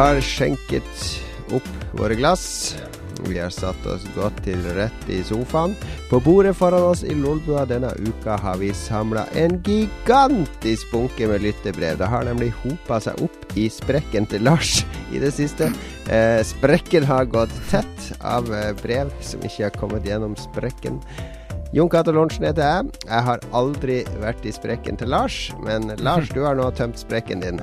Har skjenket opp våre glass. Vi har satt oss godt til rett i sofaen. På bordet foran oss i Lolbua denne uka har vi samla en gigantisk bunke med lyttebrev. Det har nemlig hopa seg opp i sprekken til Lars i det siste. Eh, sprekken har gått tett av eh, brev som ikke har kommet gjennom sprekken. Jon Cato Lorentzen heter jeg. Jeg har aldri vært i sprekken til Lars, men Lars, du har nå tømt sprekken din.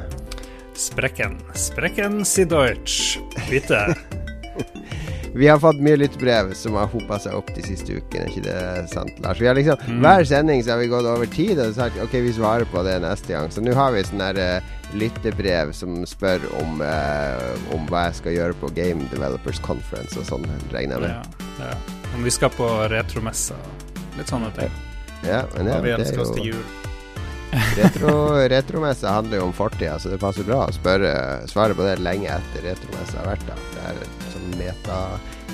Sprekken. Sprekken si Deutsch. Bitte. Vi har fått mye lyttebrev som har hopa seg opp de siste ukene, er ikke det sant, Lars? Vi har liksom, Hver sending så har vi gått over tid og sagt ok, vi svarer på det neste gang. Så nå har vi sånn der uh, lyttebrev som spør om, uh, om hva jeg skal gjøre på Game Developers Conference og sånn, regner jeg med. Ja, ja. Om vi skal på retromesse og litt sånne ting. Ja, men ja, Hva vi det ønsker er oss til jul. Retro, Retromesse handler jo om fortida, så det passer bra å spørre, svare på det lenge etter retromesse har vært der. Det er sånn meta,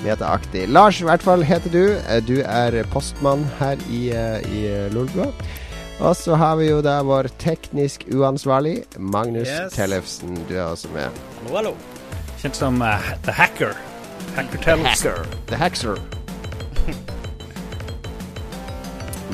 metaaktig. Lars, i hvert fall heter du. Eh, Du er postmann her i, eh, i Lolbua. Og så har vi jo da vår teknisk uansvarlig, Magnus Yes. Tellefsen. Du er også med. Hallo, hallo. Kjent som uh, The Hacker. Hacker Tellefsen. The Hacker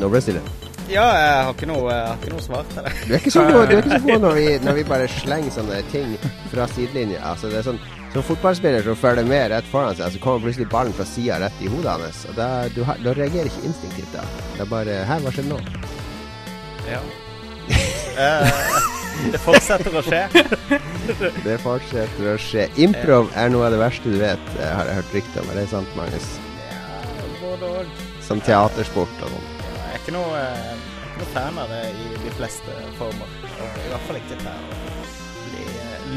Nå ble det stille. Ja, jeg har ikke noe, jeg har ikke noe svar til det. Du er ikke så god, du er ikke så god når, vi, når vi bare slenger sånne ting fra sidelinja. Altså, det er sånn som fotballspiller som følger med rett foran seg, så kommer plutselig ballen fra sida rett i hodet hans. Og da, du da reagerer ikke instinktivt da. Det er bare Hæ, hva skjedde nå? Ja. Eh, det fortsetter å skje. Det fortsetter å skje. Improv er noe av det verste du vet, eh, har jeg hørt rykte om. Er det sant, Magnus? Ja, både og. Som teatersport og sånn. Ikke noe, eh, jeg ikke noe fan av det i de fleste former. I hvert fall ikke eh,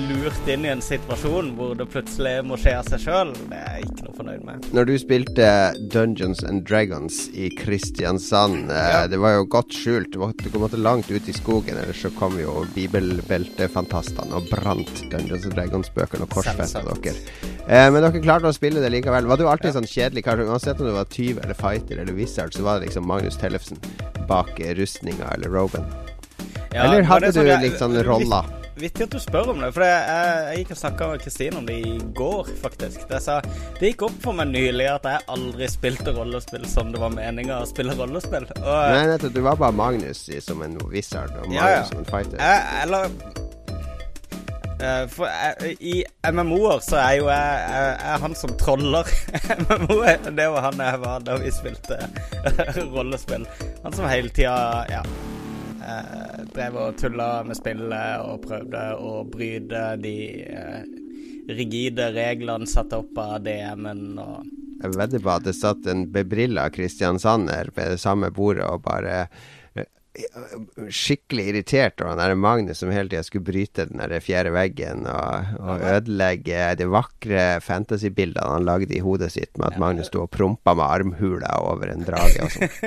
lurt inn i en situasjon hvor det plutselig må skje av seg sjøl. Det er jeg ikke noe fornøyd med. Når du spilte Dungeons and Dragons i Kristiansand, eh, Ja. det var jo godt skjult. Du måtte, langt ut i skogen, ellers så kom jo bibelbeltefantastene og brant Dungeons and Dragons-bøkene og korsfesta dere. Eh, men dere klarte å spille det likevel. Var du alltid sånn kjedelig kar? Uansett om du var tyv eller fighter eller wizard, så var det liksom Magnus Tellefsen bak eh, rustninga eller roben. Ja, eller hadde sånn du litt sånn roller? Vittig at du spør om det, for jeg, jeg, gikk og snakka med Kristine om det i går, faktisk. Det, sa, det gikk opp for meg nylig at jeg aldri spilte rollespill som det var meninga å spille rollespill. Og Nei, nettopp. Du var bare Magnus som en wizard og Magnus Ja, ja. som en fighter. jeg, eller eh, For jeg, i MMO-er så er jo jeg, jeg, jeg han som troller. MMO, det var han jeg var da vi spilte rollespill. Han som hele tida, ja eh, Drev og tulla med spillet og prøvde å bryte de eh, rigide reglene satt opp av DM-en og Jeg vedder på at det satt en bebrilla Kristiansander ved det samme bordet og bare Skikkelig irritert over han der Magnus som hele tida skulle bryte den der fjerde veggen og, og ødelegge de vakre fantasybildene han lagde i hodet sitt med at Magnus sto og prompa med armhula over en drage og sånn.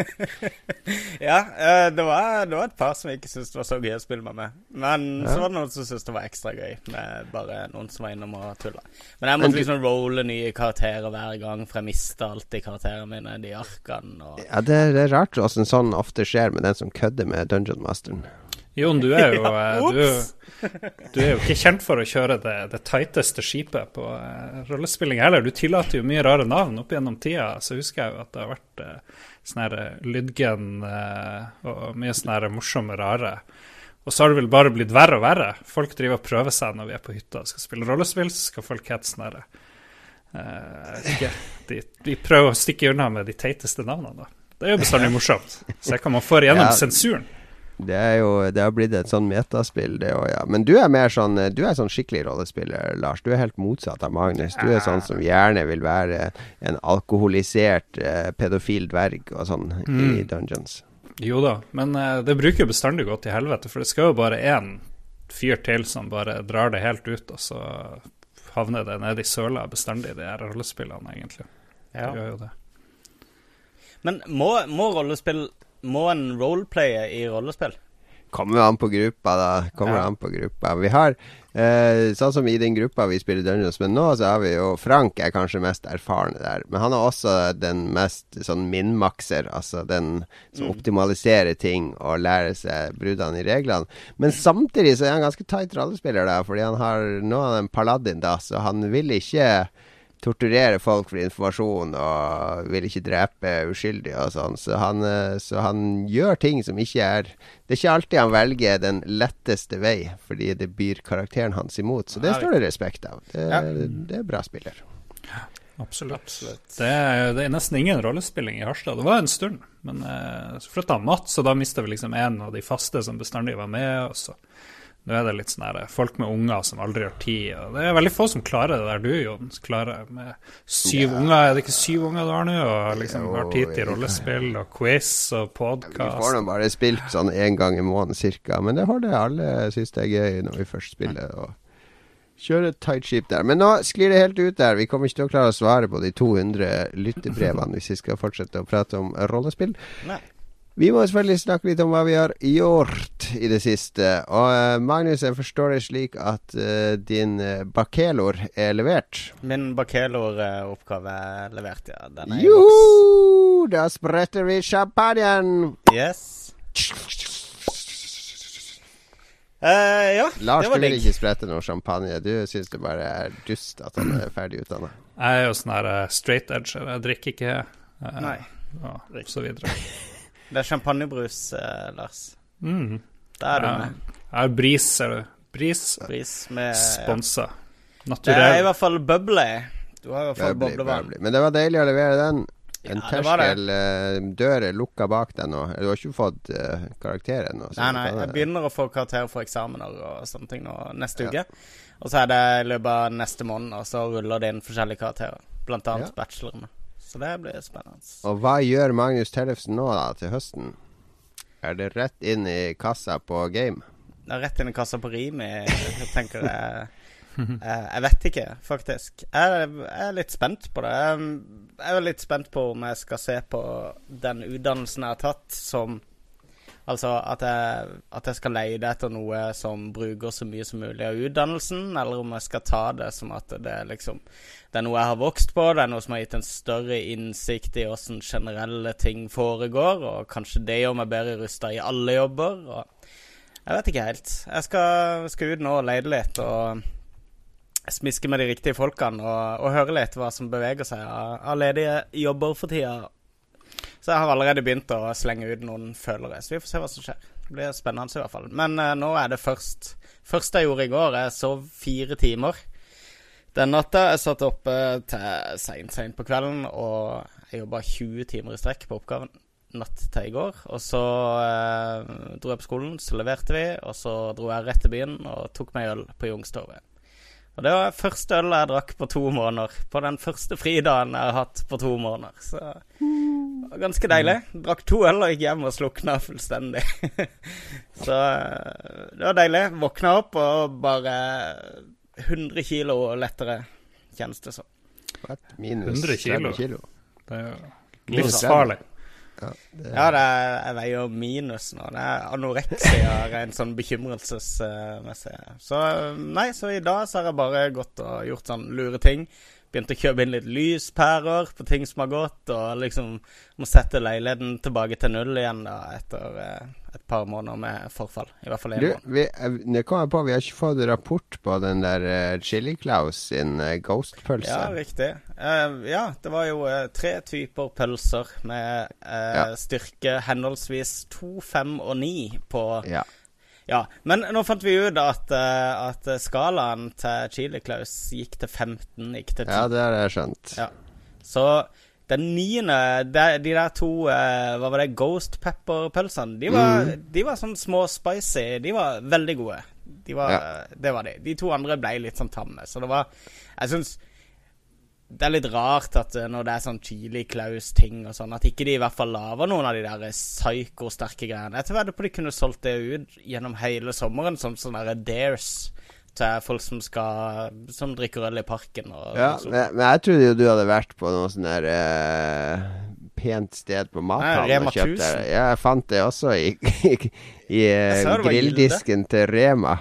Ja, eh, det var, det var et par som ikke syntes det var så gøy å spille med meg. Men Ja. så var det noen som syntes det var ekstra gøy med bare noen som var innom og tulla. Men jeg Men måtte du- liksom rolle nye karakterer hver gang, for jeg mista alltid karakterene mine, de arkene og Ja, det, det er rart åssen sånn ofte skjer med den som kødder med Dungeon Masteren. Jon, du er jo, ja, du, du er jo ikke kjent for å kjøre det, det tighteste skipet på uh, rollespilling heller. Du tillater jo mye rare navn opp gjennom tida. Så husker jeg jo at det har vært uh, sånn her eh, Lydgen uh, og mye sånn her morsomme, rare. Og så har det vel bare blitt verre og verre. Folk driver og prøver seg når vi er på hytta og skal spille rollespill, så skal folk hete sånn herre eh, de, de prøver å stikke unna med de teiteste navnene, da. Det er jo bestandig morsomt. Se hva man får igjennom Ja. sensuren. Det er jo Det har blitt et sånn metaspill, det òg, ja. Men du er mer sånn Du er sånn skikkelig rollespiller, Lars. Du er helt motsatt av Magnus. Du er sånn som gjerne vil være en alkoholisert eh, pedofil dverg og sånn i Dungeons. Jo da, men eh, det bruker jo bestandig gå til helvete, for det skal jo bare én fyr til som bare drar det helt ut, og så havner det nede i søla bestandig, de her rollespillene, egentlig. Ja. Det gjør jo det. Men må, må rollespill Må en roleplaye i rollespill? Kommer an på gruppa, da. Kommer Ja. an på gruppa. Vi har eh, Sånn som i den gruppa vi spiller Dungeons men nå, så har vi jo Frank er kanskje mest erfarne der. Men han er også den mest sånn minmakser, altså den som optimaliserer ting og lærer seg bruddene i reglene. Men samtidig så er han ganske tight rollespiller, da, fordi han har Nå er han en paladin, da, så han vil ikke torturere folk for informasjon og vil ikke drepe uskyldige og sånn. Så han, eh, så han gjør ting som ikke er Det er ikke alltid han velger den letteste vei, fordi det byr karakteren hans imot. Så det står det respekt av. Det, Ja. det er bra spiller. Absolutt. Absolutt. Det, er, det er nesten ingen rollespilling i Harstad. Det var en stund, men eh, så flytta Mats, og da mista vi liksom en av de faste som bestandig var med. Og så nå er det litt sånn her folk med unger som aldri har tid. Og det er veldig få som klarer det der du, Jon. Klarer med syv Ja. unger. Er det ikke syv unger du har nå? Og liksom Jo, har tid til rollespill og quiz og Vi får podkast. nå bare spilt sånn én gang i måneden cirka, men det har det alle syns det er gøy når vi først spiller. og Kjøre et tight ship der. Men nå sklir det helt ut der. Vi kommer ikke til å klare å svare på de 200 lyttebrevene hvis vi skal fortsette å prate om rollespill. Nei. Vi må selvfølgelig snakke litt om hva vi har gjort i det siste. Og eh, Magnus, jeg forstår det slik at uh, din uh, Bakelor er levert. Min Bakelor-oppgave er levert, ja. Den er i boks. Joho! Da spretter vi champagnen! Yes. Eh, ja, Lars, det du var vil ikke sprette noe champagne. Du syns det bare er dust at han er ferdig utdanna. Jeg er jo sånn her straight edge. Jeg drikker ikke Nei. og så videre. Det er champagnebrus, eh, Lars. Mm. Der er du med. Ja, Bris, ser du. Bris Bris med sponsa. Det er i hvert fall bubbly. Du har i hvert fall boblevann. Men det var deilig å levere den. En Ja, det var det. terskel eh, dør er lukka bak deg nå. Du har ikke fått uh, karakter ennå. Nei, nei, jeg begynner å få karakterer for eksamener og sånne ting nå neste Ja. uke. Og så er det i løpet av neste måned, og så ruller det inn forskjellige karakterer. Blant annet Ja. bachelorene. Så det blir spennende. Og hva gjør Magnus Tellefsen nå, da, til høsten? Er det rett inn i kassa på game? Det er rett inn i kassa på Rimi, jeg tenker jeg. Jeg vet ikke, faktisk. Jeg er litt spent på det. Jeg er litt spent på om jeg skal se på den utdannelsen jeg har tatt, som Altså at jeg, at jeg skal leide etter noe som bruker så mye som mulig av utdannelsen, eller om jeg skal ta det som at det liksom Det er noe jeg har vokst på, det er noe som har gitt en større innsikt i åssen generelle ting foregår, og kanskje det gjør meg bedre rusta i alle jobber. Og jeg vet ikke helt. Jeg skal, skal ut nå og leide litt og smiske med de riktige folkene og, og høre litt hva som beveger seg av, av ledige jobber for tida. Så jeg har allerede begynt å slenge ut noen følere, så vi får se hva som skjer. Det blir spennende i hvert fall. Men uh, nå er det først Første jeg gjorde i går, jeg sov fire timer. Den natta jeg satt oppe til seint, seint på kvelden, og jeg jobba 20 timer i strekk på oppgaven natt til i går. Og så eh, dro jeg på skolen, så leverte vi, og så dro jeg rett til byen og tok meg øl på Youngstorget. Og det var første øl jeg drakk på to måneder. På den første fridagen jeg har hatt på to måneder. Så var ganske deilig. Drakk to øl og gikk hjem og slukna fullstendig. så eh, det var deilig. Våkna opp og bare 100 kilo lettere, kjennes det som. Minus 100 kilo. 30 kilo. Det er jo livsfarlig. Ja, det, Ja, det er, jeg veier minus nå. Det er anoreksia rent sånn bekymrelsesmessig. Så nei, så i dag så har jeg bare gått og gjort sånn lure ting. Begynt å kjøpe inn litt lyspærer på ting som har gått, og liksom må sette leiligheten tilbake til null igjen da etter eh, et par måneder med forfall. I hvert fall én måned. vi, eh, kom jeg på, vi har ikke fått rapport på den der uh, Chili Claus sin uh, Ghost-pølse. Ja, riktig. Uh, ja, det var jo tre typer pølser med Ja. styrke henholdsvis to, fem og ni på Ja. Ja, men nå fant vi ut at, eh, at skalaen til Chili-Klaus gikk til 15, ikke til 10. ja, det har jeg skjønt. Ja. Så den niende de, de der to eh, Hva var det? Ghost pepper-pølsene. De, var- Mm. de var sånn små spicy. De var veldig gode. De var, Ja. Det var de. De to andre ble litt sånn tamme. Så det var Jeg syns det er litt rart at eh, når det er sånn Chili Claus-ting og sånn, at ikke de i hvert fall lager noen av de der psyko-sterke greiene. Jeg tror på de kunne solgt det ut gjennom hele sommeren som sånne der Dares til folk som skal Som drikker øl i parken. Og, Ja, og sånn. men, men jeg trodde jo du hadde vært på noe sånn der eh, pent sted på mathallen og kjøpt det. Ja, jeg fant det også i, i, i eh, Jeg det grilldisken til Rema.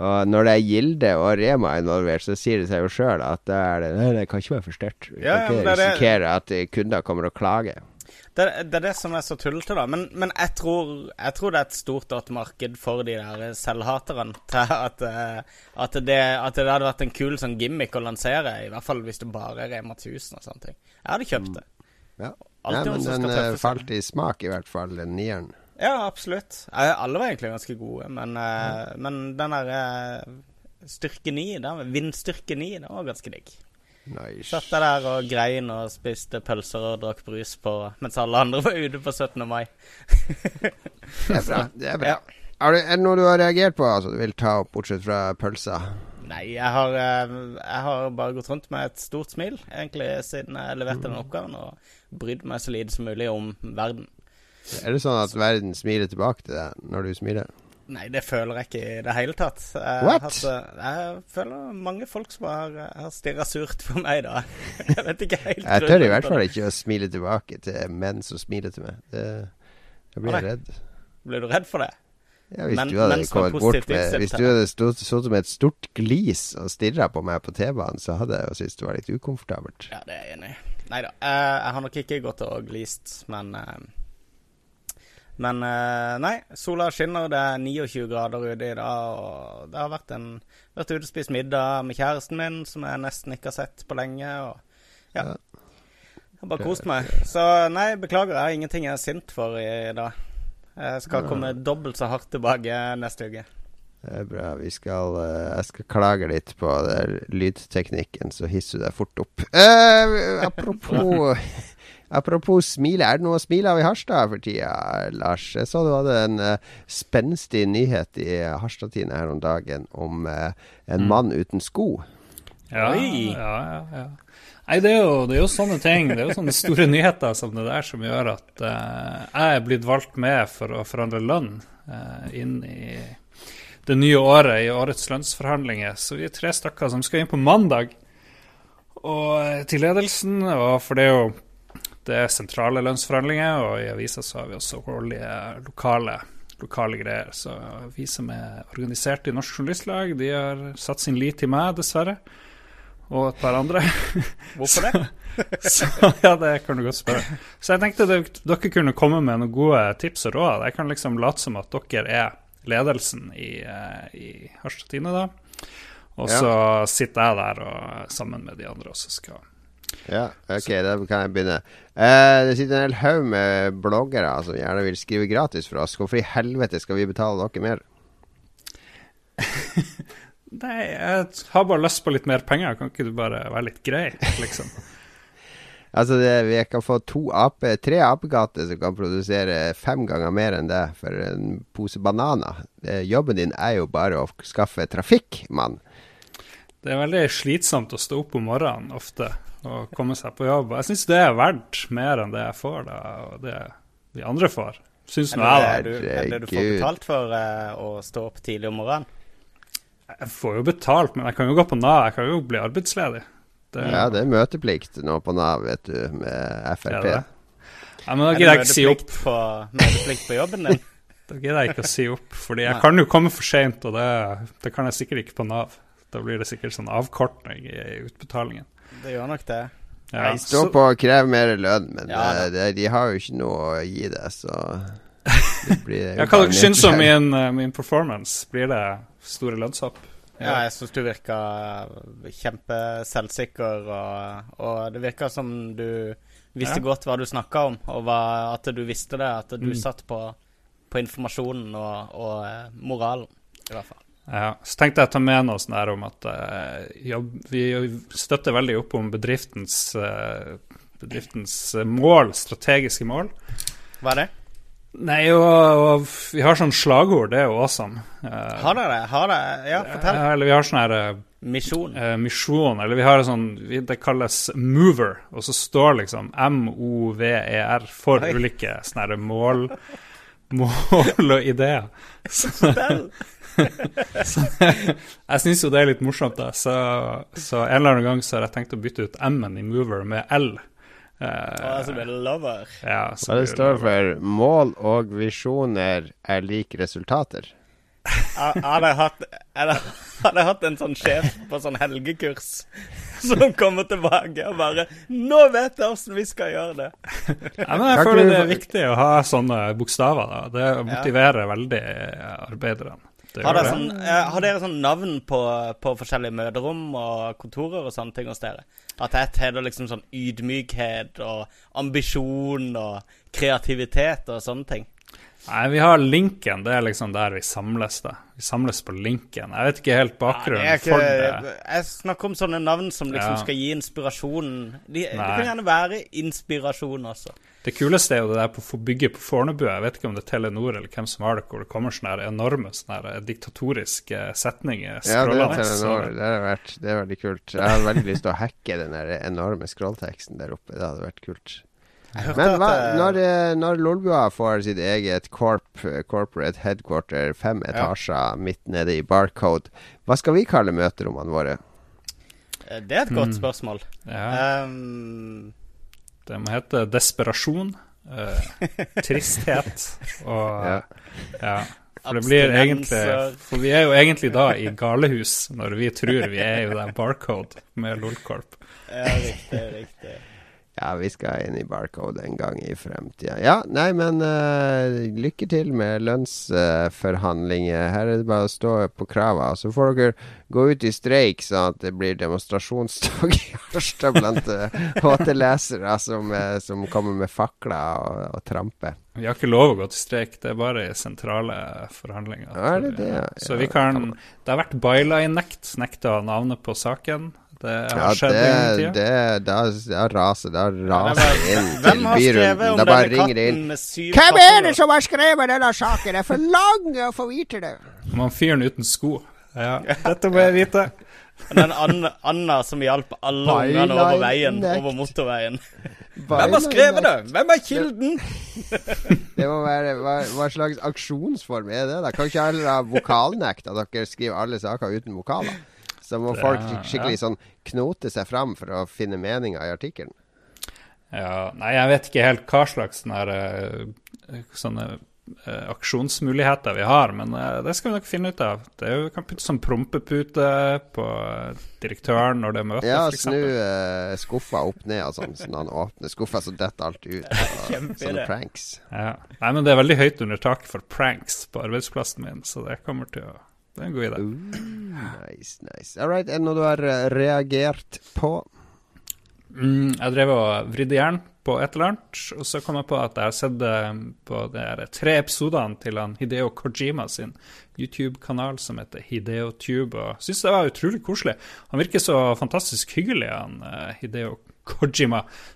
Og når det er Gilde og Rema involvert, så sier det seg jo sjøl at det, det det kan ikke være for sterkt. Vi Ja, kan ikke er risikere at kunder kommer og klager. Det, det er det som er så tullete, da. Men, men jeg, tror, jeg tror det er et stort marked for de der selvhaterne til at, eh, at, det, at det hadde vært en kul sånn gimmick å lansere. I hvert fall hvis det bare er Rema 1000 og sånne ting. Jeg hadde kjøpt det. Ja. Ja, men den eh, falt i smak, i hvert fall, den nieren. Ja, absolutt. Eh, Alle var egentlig ganske gode, men, mm. men den der eh, styrke 9, den- vindstyrke 9, den var ganske digg. Nice. Satt jeg der og grein og spiste pølser og drakk brus på mens alle andre var ute på 17. mai. Det er bra. Det er bra. Ja. Er, det, noe du har reagert på altså, du vil ta opp, bortsett fra pølsa? Nei, jeg har, jeg har bare gått rundt med et stort smil, egentlig, siden jeg leverte den oppgaven, og brydd meg så lite som mulig om verden. Er det sånn at verden smiler tilbake til deg når du smiler? Nei, det føler jeg ikke i det hele tatt. Jeg, What? hatt, eh, jeg føler mange folk som har, eh, har stirra surt på meg da. Jeg vet ikke helt Jeg tør i hvert fall ikke å smile tilbake til menn som smiler til meg. Det, jeg blir Å, redd. Blir du redd for det? Ja, hvis Men- du hadde kommet bort med Hvis du hadde stått med et stort glis og stirra på meg på T-banen, så hadde jeg jo syntes det var litt ukomfortabelt. Ja, det er jeg enig i. Nei da. Jeg, jeg har nok ikke gått og glist, men eh, Men eh, nei, sola skinner, det er 29 grader ute i dag, og det har vært en Vært ute og spist middag med kjæresten min, som jeg nesten ikke har sett på lenge, og ja. Jeg har bare kost meg. Så nei, beklager, jeg har ingenting jeg er sint for i dag. Jeg skal komme dobbelt så hardt tilbake neste uke. Det er bra. Vi skal eh, Jeg skal klage litt på der lydteknikken, så hisser du deg fort opp. Eh, apropos Apropos smile, er det noe å smile av i Harstad for tida, Lars? Jeg så du hadde en uh, spenstig nyhet i Harstad-tiden her om dagen om uh, en mann uten sko. Ja, Oi. ja, ja, ja. Nei, det er, jo, det er jo sånne ting. Det er jo sånne store nyheter som det der som gjør at uh, jeg er blitt valgt med for å forandre lønn eh, inn i det nye året, i årets lønnsforhandlinger. Så vi er tre stykker som skal inn på mandag og til ledelsen. Og for det er jo det er sentrale lønnsforhandlinger, og i avisa så har vi også årlige lokale, lokale greier. Så vi som er organisert i Norsk Journalistlag, de har satt sin lit til meg, dessverre. Og et par andre. Hvorfor det? Så ja, det kan du godt spørre. Så jeg tenkte dere kunne komme med noen gode tips og råd. Jeg kan liksom late som at dere er ledelsen i, eh, i Harstad Tine, da. Og Ja. så sitter jeg der og, sammen med de andre og så skal Ja, ok, da kan jeg begynne. Eh, det sitter en hel haug med bloggere som gjerne vil skrive gratis for oss. Hvorfor i helvete skal vi betale dere mer? Nei, jeg har bare lyst på litt mer penger. Kan ikke du bare være litt grei, liksom? Altså, det, vi kan få to ape, tre apegater som kan produsere fem ganger mer enn det for en pose bananer. Eh, jobben din er jo bare å skaffe trafikk, mann. Det er veldig slitsomt å stå opp om morgenen ofte og komme seg på jobb. Jeg syns det er verdt mer enn det jeg får, da, og det de andre får. Syns nå jeg, da. du, er det du får betalt for eh, å stå opp tidlig om morgenen? Jeg får jo betalt, men jeg kan jo gå på Nav. Jeg kan jo bli arbeidsledig. Det, Ja, det er møteplikt nå på Nav, vet du, med Frp. det. Ja, men da Er gidder jeg ikke si opp. på, møteplikt på jobben din? Da gidder jeg ikke å si opp, fordi jeg kan jo komme for seint, og det, det kan jeg sikkert ikke på Nav. Da blir det sikkert sånn avkortning i utbetalingen. Det gjør nok det. Ja, Jeg står så... på å kreve mer lønn, men Ja, eh, det, de har jo ikke noe å gi det, så det blir Ja, hva dere syns om min, eh, min performance? Blir det store lønnshopp? Ja, jeg syns du virka kjempeselvsikker, og, og det virka som du visste Ja. godt hva du snakka om, og hva, at du visste det. At du Mm. satt på, på informasjonen og, og eh, moralen, i hvert fall. Ja, så tenkte jeg å ta med noe sånn her om at ja, vi støtter veldig opp om bedriftens, eh, bedriftens eh, mål, strategiske mål. Hva er det? Nei, og, og vi har sånn slagord, det er jo awesome. Eh, Har dere det? Har dere? Ja, fortell. eh, Eller vi har sånn her eh, Misjon. eh, misjon, eller vi har en sånn Det kalles mover, og så står liksom M-O-V-E-R E for Oi. ulike sånne mål mål og ideer. Så, så jeg syns jo det er litt morsomt, da. Så, så, en eller annen gang så har jeg tenkt å bytte ut M-en i Mover med L. Uh, ah, som er lover. Ja, så det står for mål og visjoner er lik resultater. Hadde jeg hatt, hadde hatt en sånn sjef på sånn helgekurs som kommer tilbake og bare 'Nå vet jeg åssen vi skal gjøre det'. Ja, men jeg føler det er viktig å ha sånne bokstaver. da. Det motiverer ja. veldig arbeiderne. Har dere, sånn, uh, har dere sånn navn på, på, forskjellige møterom og kontorer og sånne ting hos dere? At ett heter liksom sånn ydmykhet og ambisjon og kreativitet og sånne ting? Nei, vi har linken. Det er liksom der vi samles, da. Vi samles på linken. Jeg vet ikke helt bakgrunnen Nei, ikke, for det. Jeg snakker om sånne navn som liksom ja. skal gi inspirasjon. De, det kan gjerne være inspirasjon også. Det kuleste er jo det der på bygget på Fornebu. Jeg vet ikke om det er Telenor eller hvem som har det, hvor det kommer sånne enorme sånne diktatoriske setninger. Ja, det er Telenor. Det, har vært, det er veldig kult. Jeg har veldig lyst til å hacke den enorme scrollteksten der oppe. Det hadde vært kult. Men hva, når, når Lolbua får sitt eget corp, corporate headquarter, fem etasjer ja. midt nede i Barcode, hva skal vi kalle møterommene våre? Eh, det er et godt mm. spørsmål. Ja. Um, det må hete desperasjon, uh, tristhet og ja. ja. For det blir egentlig For vi er jo egentlig da i galehus når vi tror vi er i det barcode med Lolcorp. Ja, riktig, riktig. Ja, vi skal inn i Barcode en gang i fremtida. Ja, nei, men uh, lykke til med lønnsforhandlinger. Uh, Her er det bare å stå på krava. Så får dere gå ut i streik, sånn at det blir demonstrasjonstog i Harstad blant HT-lesere som, uh, som, kommer med fakler og, og tramper. Vi har ikke lov å gå til streik, det er bare i sentrale forhandlinger. Ja, det det? Ja, så vi kan Det har vært byline-nekt, nekta navnet på saken. Det har ja, skjedd tid. Det, det, det raset det raser inn Hvem har skrevet om denne katten med syv Hvem er det som har skrevet denne saken? Jeg forlanger å få vite det. Man fyren uten sko. Ja, dette må jeg vite. Den Anna som hjalp alle ungene over veien, over motorveien. Hvem har skrevet det? Hvem er kilden? det må være hva, hva, slags aksjonsform er det? da? Kan ikke alle ha vokalnekt, at dere skriver alle saker uten vokaler? Så må folk skikkelig sånn knote seg fram for å finne meninga i artikkelen. Ja, nei, jeg vet ikke helt hva slags sånne, uh, sånne uh, aksjonsmuligheter vi har, men uh, det skal vi nok finne ut av. Det er jo, Vi kan putte sånn prompepute på direktøren når det er møte, ja, snu Ja, skuffa opp ned og sånn, så når han åpner skuffa, så detter alt ut. Og, sånne pranks. Ja. Nei, men det er veldig høyt under taket for pranks på arbeidsplassen min, så det kommer til å det er en god idé. Uh, nice, nice. All right, er det noe du har uh, reagert på? Mm, jeg drev og vridde jern på et eller annet, og så kom jeg på at jeg har sett uh, på de tre episodene til han Hideo Kojima sin YouTube-kanal som heter HideoTube, og syns det var utrolig koselig. Han virker så fantastisk hyggelig, han uh, Hideo Kojima.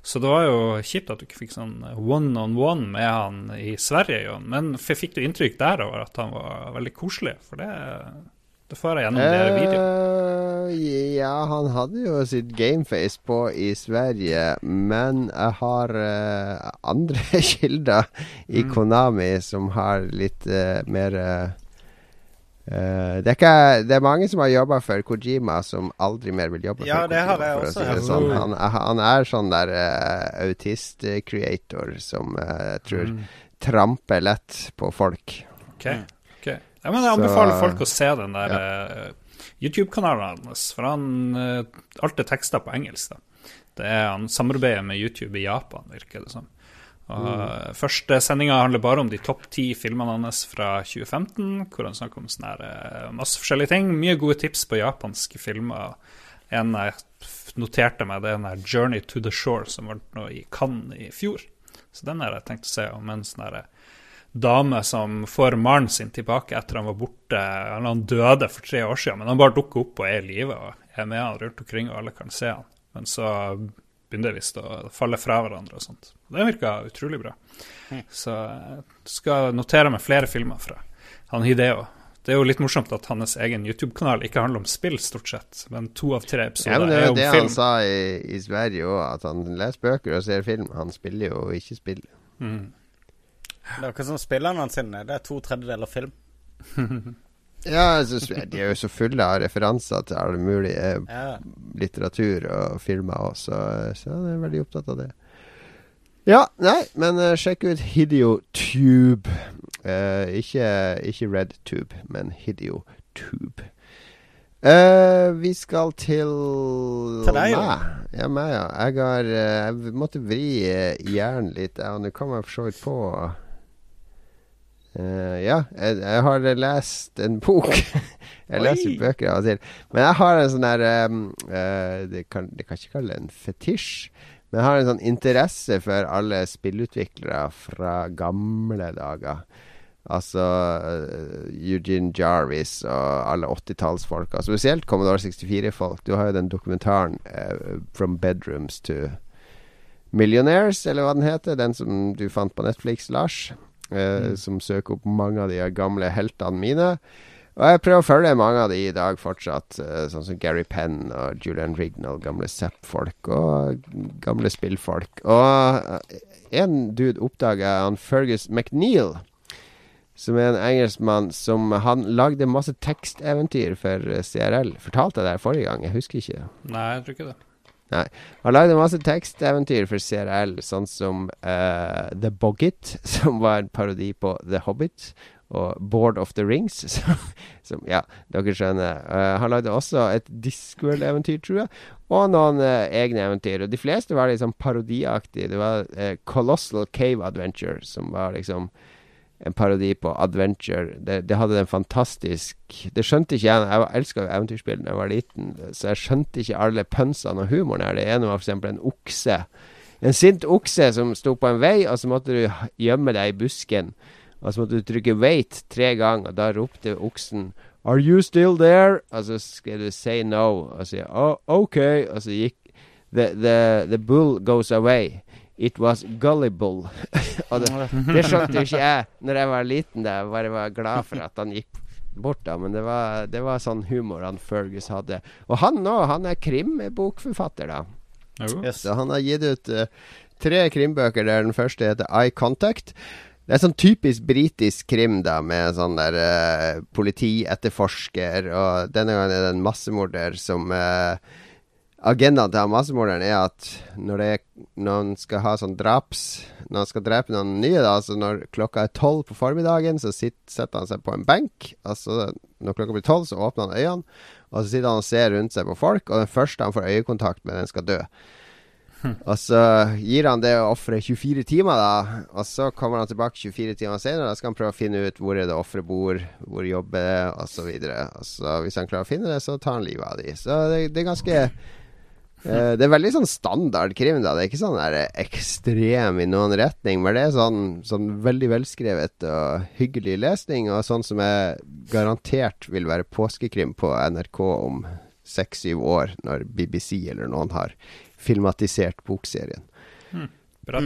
Så det var jo kjipt at du ikke fikk sånn one-on-one med han i Sverige, Jon. Men fikk du inntrykk der over at han var veldig koselig? For det, det får jeg gjennom uh, videoen. Ja, han hadde jo sitt gameface på i Sverige, men jeg har uh, andre kilder i mm. Konami som har litt uh, mer Uh, det, er ikke, det, er mange som har jobba for Kojima, som aldri mer vil jobbe ja, for Kojima. Har jeg også, si sånn. han, han, er sånn der uh, autist-creator som uh, tror mm. tramper lett på folk. Ok, okay. Ja, men Jeg anbefaler Så, folk å se den der ja. YouTube-kanalen hans, for han Alt er tekster på engelsk. da Det er Han samarbeider med YouTube i Japan, virker det som. Mm. Første sendinga handler bare om de topp ti filmene hans fra 2015, hvor han snakker om sånne eh, masse forskjellige ting. Mye gode tips på japanske filmer. En jeg noterte meg, det er den her 'Journey to the Shore', som vant nå i Cannes i fjor. Så den har jeg tenkt å se om en sånn herre dame som får mannen sin tilbake etter han var borte. Eller han døde for tre år siden, men han bare dukker opp og er i live og er med han rundt omkring, og alle kan se han. Men så begynner og faller fra hverandre og sånt. Det virka utrolig bra. Mm. Så jeg skal notere meg flere filmer fra han Hideo. Det er jo litt morsomt at hans egen YouTube-kanal ikke handler om spill, stort sett, men to av tre episoder ja, men det er, det film. han sa i, i Sverige òg, at han leser bøker og ser film. Han spiller jo ikke spill. Mm. Det er akkurat som spillerne sine. Det er to tredjedeler film. Ja, de er jo så fulle av referanser til all mulig eh, Ja. litteratur og filmer òg, så, jeg er veldig opptatt av det. Ja, nei, men uh, sjekk ut Hideotube. Uh, ikke, ikke RedTube, men Hideotube. Uh, vi skal til Til deg, jo. Ja, meg, ja. Jeg har Jeg måtte vri hjernen litt. Ja, Nå kom jeg for så vidt på Eh, ja, jeg, jeg har lest en bok. jeg Oi. leser bøker av og til. Men jeg har en sånn der um, uh, det, kan, det kan ikke kalle det en fetisj. Men jeg har en sånn interesse for alle spillutviklere fra gamle dager. Altså uh, Eugene Jarvis og alle 80-tallsfolka. Spesielt Commodore 64-folk. Du har jo den dokumentaren 'From Bedrooms to Millionaires', eller hva den heter. Den som du fant på Netflix, Lars. Eh, Som søker opp mange av de gamle heltene mine. Og jeg prøver å følge mange av de i dag fortsatt, eh, sånn som Gary Penn og Julian Rignall, gamle Zapp-folk og gamle spillfolk. Og eh, en dude oppdaga han Fergus McNeil, som er en engelskmann som Han lagde masse teksteventyr for eh, CRL. Fortalte jeg det her forrige gang? Jeg husker ikke. Nei, jeg tror ikke det. Han lagde masse teksteventyr for CRL, sånn som uh, The Boggit, som var en parodi på The Hobbit, og Board of the Rings, som, som Ja, dere skjønner. Uh, han lagde også et Discworld-eventyr, tror jeg, og noen uh, egne eventyr. Og de fleste var liksom parodiaktige. Det var Colossal Cave Adventure, som var liksom en parodi på adventure. Det, det hadde en fantastisk Det skjønte ikke jeg. Jeg elska eventyrspill da jeg var liten, så jeg skjønte ikke alle pønsene og humoren her. Det ene var f.eks. en okse. En sint okse som sto på en vei, og så måtte du gjemme deg i busken. Og så måtte du trykke 'wait' tre ganger, og da ropte oksen 'Are you still there?' Og så skrev du 'say no', og så oh, 'OK', og så gikk the, the, the bull goes away. It was gullible. og det, det skjønte jo ikke jeg Når jeg var liten. Da. Jeg bare var glad for at han gikk bort, da. Men det var, det var sånn humor han Fergus hadde. Og han nå, han er krimbokforfatter, da. Yes. Så han har gitt ut uh, tre krimbøker der den første heter Eye Contact. Det er sånn typisk britisk krim, da, med sånn der uh, politietterforsker, og denne gangen er det en massemorder som eh, Agendaen til massemorderen er at når, det, når han skal ha sånn draps Når han skal drepe noen nye, da, altså når klokka er tolv på formiddagen, så sitter, setter han seg på en benk. Altså når klokka blir tolv, så åpner han øynene, og så sitter han og ser rundt seg på folk, og den første han får øyekontakt med, den skal dø. Og så gir han det offeret 24 timer, da. Og så kommer han tilbake 24 timer senere. Da skal han prøve å finne ut hvor er det offeret bor, hvor jobber det, osv. Og så hvis han klarer å finne det, så tar han livet av de. Så det, det er ganske eh, Det er veldig sånn standard krim, da. Det er ikke sånn der ekstrem i noen retning, men det er sånn, sånn veldig velskrevet og hyggelig lesning, og sånn som jeg garantert vil være påskekrim på NRK om seks-syv år, når BBC eller noen har filmatisert bokserien. Mm.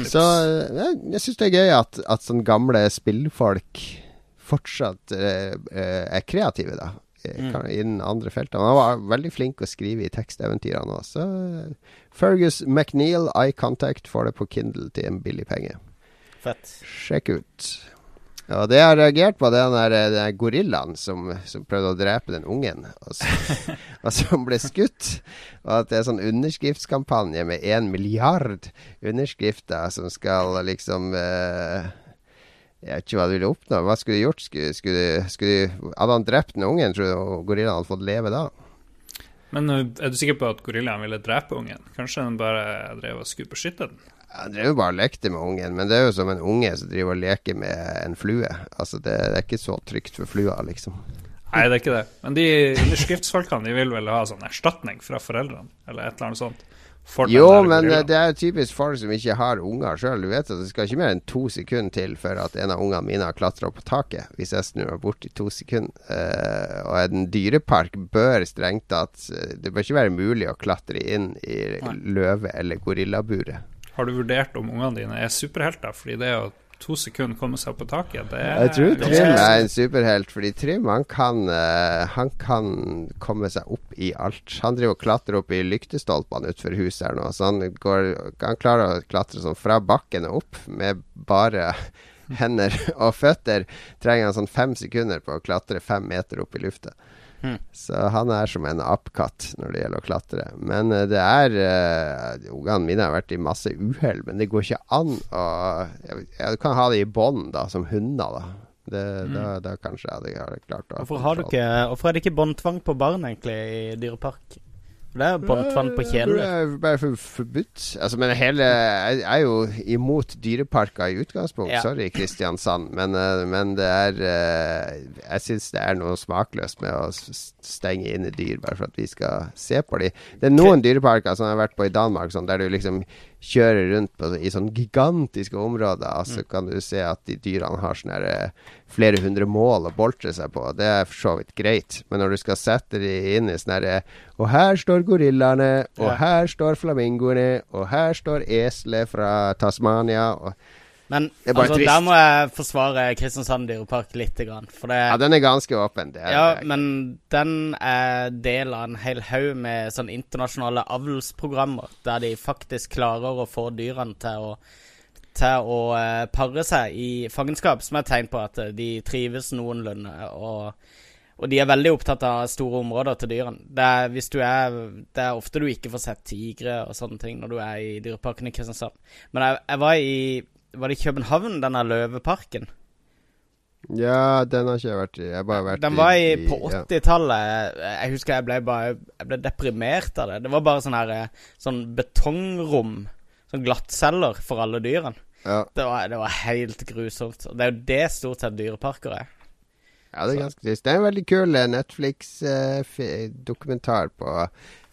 Så eh, jeg, jeg syns det er gøy at, at sånn gamle spillfolk fortsatt eh, eh, er kreative, da. Eh, Mm. Innen andre felter. Han var veldig flink å skrive i teksteventyrene. Eh, Fergus McNeil, Eye Contact, får det på Kindle til en billig penge. Fett. Sjekk ut. Og det jeg har reagert på, det er den den der gorillaen som, som prøvde å drepe den ungen, og, så, og som ble skutt. Og at det er sånn underskriftskampanje med én milliard underskrifter som skal liksom eh, Jeg vet ikke hva du ville oppnå. Hva skulle du gjort? Skulle, skulle, skulle, hadde han drept den ungen, tror du gorillaen hadde fått leve da? Men uh, er du sikker på at gorillaen ville drepe ungen? Kanskje den bare drev og skulle beskytte den? Han drev bare og lekte med ungen, men det er jo som en unge som driver og leker med en flue. Altså, det, det er ikke så trygt for flua, liksom. Nei, det er ikke det. Men de underskriftsfolkene de vil vel ha sånn erstatning fra foreldrene, eller et eller annet sånt? For den Jo, men eh, det er jo typisk folk som ikke har unger sjøl. Du vet at det skal ikke mer enn to sekunder til før at en av ungene mine har klatra på taket. Hvis jeg snur meg bort i to sekunder. Uh, og en dyrepark bør strengt tatt eh, Det bør ikke være mulig å klatre inn i løve- eller gorillaburet. Har du vurdert om ungene dine er superhelter? Fordi det å to sekunder komme seg opp på taket, det er Jeg tror Trym er en superhelt, fordi Trym han kan, eh, han kan komme seg opp i alt. Han driver og klatrer opp i lyktestolpene utenfor huset her nå, så han, går, han klarer å klatre sånn fra bakken og opp med bare hender og føtter, trenger han sånn fem sekunder på å klatre fem meter opp i lufta. Så han er som en appkatt når det gjelder å klatre. Men uh, det er uh, Ungene mine har vært i masse uhell, men det går ikke an å jeg, kan ha det i bånd, da, som hunder, da. Det, mm. da, da, kanskje jeg hadde klart å Hvorfor, har du ikke, hvorfor er det ikke båndtvang på barn, egentlig, i dyrepark? Det er båndtvang på kjæledyr. Det er bare for, forbudt. Altså, men hele Jeg er jo imot dyreparker i utgangspunkt. Ja. Sorry, Kristiansand. Men, eh, men, det er eh, Jeg syns det er noe smakløst med å stenge inne dyr bare for at vi skal se på dem. Det er noen dyreparker som jeg har vært på i Danmark, sånn, der du liksom kjører rundt på, i sånne gigantiske områder. Altså mm. kan du se at de dyrene har sånne eh, flere hundre mål å boltre seg på. Det er for så vidt greit. Men når du skal sette de inn i sånn herre Og her står gorillaene, og ja. her står flamingoene, og her står eselet fra Tasmania. og men altså, der må jeg forsvare Kristiansand dyrepark litt. For det, ja, den er ganske åpen. Er, ja, men den er del av en hel haug med sånn internasjonale avlsprogrammer, der de faktisk klarer å få dyrene til å, til å uh, pare seg i fangenskap, som er et tegn på at uh, de trives noenlunde. og og de er veldig opptatt av store områder til dyrene. Det er, er, det er ofte du ikke får sett tigre og sånne ting når du er i dyreparken i Kristiansand. Men jeg, jeg var i var det i København, denne løveparken? Ja, den har ikke jeg vært i. Jeg har bare vært den var i, på 80-tallet. Ja. Jeg husker jeg ble bare Jeg ble deprimert av det. Det var bare sånn her eh, Sånn betongrom. Sånn glattceller for alle dyrene. Ja. Det, var, det var helt grusomt. Det er jo det stort sett dyreparker er. Ja, det er ganske trist. Det er en veldig kul eh, Netflix-dokumentar eh, på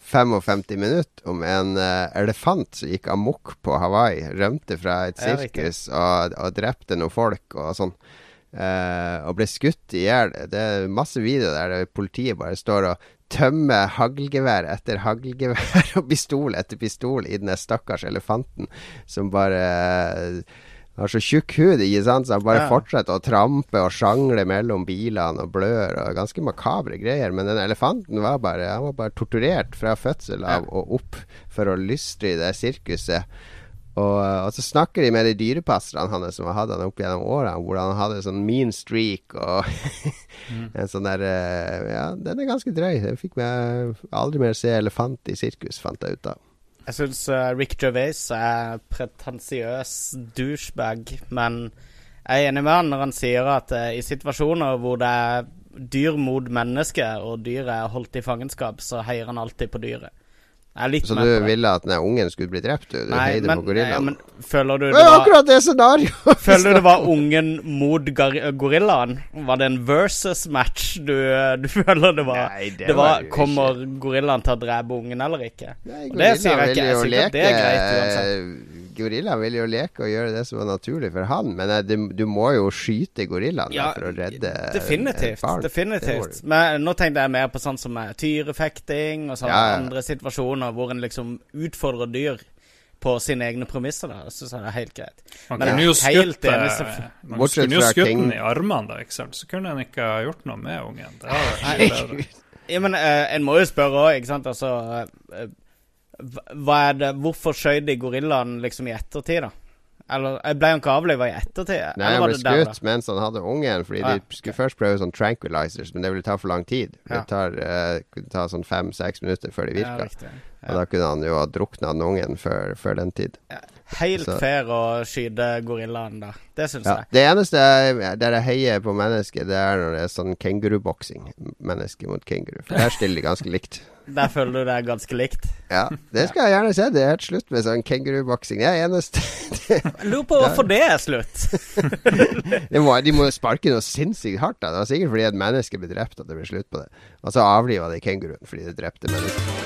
55 minutter om en uh, elefant som gikk amok på Hawaii. Rømte fra et sirkus og, og, drepte noen folk og sånn. Uh, og ble skutt i hjel. Det er masse videoer der politiet bare står og tømmer haglgevær etter haglgevær og pistol etter pistol i den stakkars elefanten som bare uh, har så tjukk hud, ikke sant, så han bare ja. fortsetter å trampe og sjangle mellom bilene og blør og ganske makabre greier. Men den elefanten var bare Han var bare torturert fra fødsel av ja. og opp for å lystre i det sirkuset. Og, og, så snakker de med de dyrepasserne hans som har hatt han opp gjennom årene, hvor han hadde sånn mean streak og mm. en sånn der eh, Ja, den er ganske drøy. Den fikk meg aldri mer se elefant i sirkus, fant jeg ut av. Jeg syns uh, Rick Gervais er pretensiøs douchebag, men jeg er enig med han når han sier at uh, i situasjoner hvor det er dyr mot menneske, og dyret er holdt i fangenskap, så heier han alltid på dyret. Så du ville at den ungen skulle bli drept? Du, du Nei, men, gorillaen? Ja, men føler du det var akkurat det scenarioet! føler du det var ungen mot gorillaen? Var det en versus match du, du føler det var? Nei, det, det var, var Kommer gorillaen til å drepe ungen eller ikke? Nei, det vil jo ikke. Jeg gorillaen vil jo leke og gjøre det som er naturlig for han, men eh, du, du må jo skyte gorillaen ja, for å redde Definitivt. Barn. definitivt. Men nå tenkte jeg mer på sånn som tyrefekting og sånne ja, ja. andre situasjoner hvor en liksom utfordrer dyr på sine egne premisser. da Så det er helt greit. Man kunne jo skutt, man kunne jo skutt den i armene, da, ikke sant? så kunne en ikke ha gjort noe med ungen. Det er, ja, men uh, en må jo spørre òg, ikke sant. Altså uh, det, Hvorfor skjøt de gorillaen liksom i ettertid, da? Eller ble han ikke avliva i ettertid? Nei, han ble skutt mens han hadde ungen, fordi ah, de skulle okay. først prøve sånn tranquilizers, men det ville ta for lang tid. Det tar, uh, kunne ta sånn fem-seks minutter før det virka. Ja, ja. Og da kunne han jo ha drukna den ungen før, før, den tid. Helt Så. fair å skyte gorillaen da. Det syns jeg. Det eneste der jeg heier på mennesket, det er når det er sånn kenguruboksing. Menneske mot kenguru. For der stiller de ganske likt. Der føler du det er ganske likt? Ja, det skal jeg gjerne se. Det er helt slutt med sånn kenguruboksing. Det er eneste Jeg lurer på hvorfor det er slutt. de, må, de må sparke noe sinnssykt hardt. Da. Det var sikkert fordi et menneske ble drept at det ble slutt på det. Og så avliva de kenguruen fordi det drepte mennesker.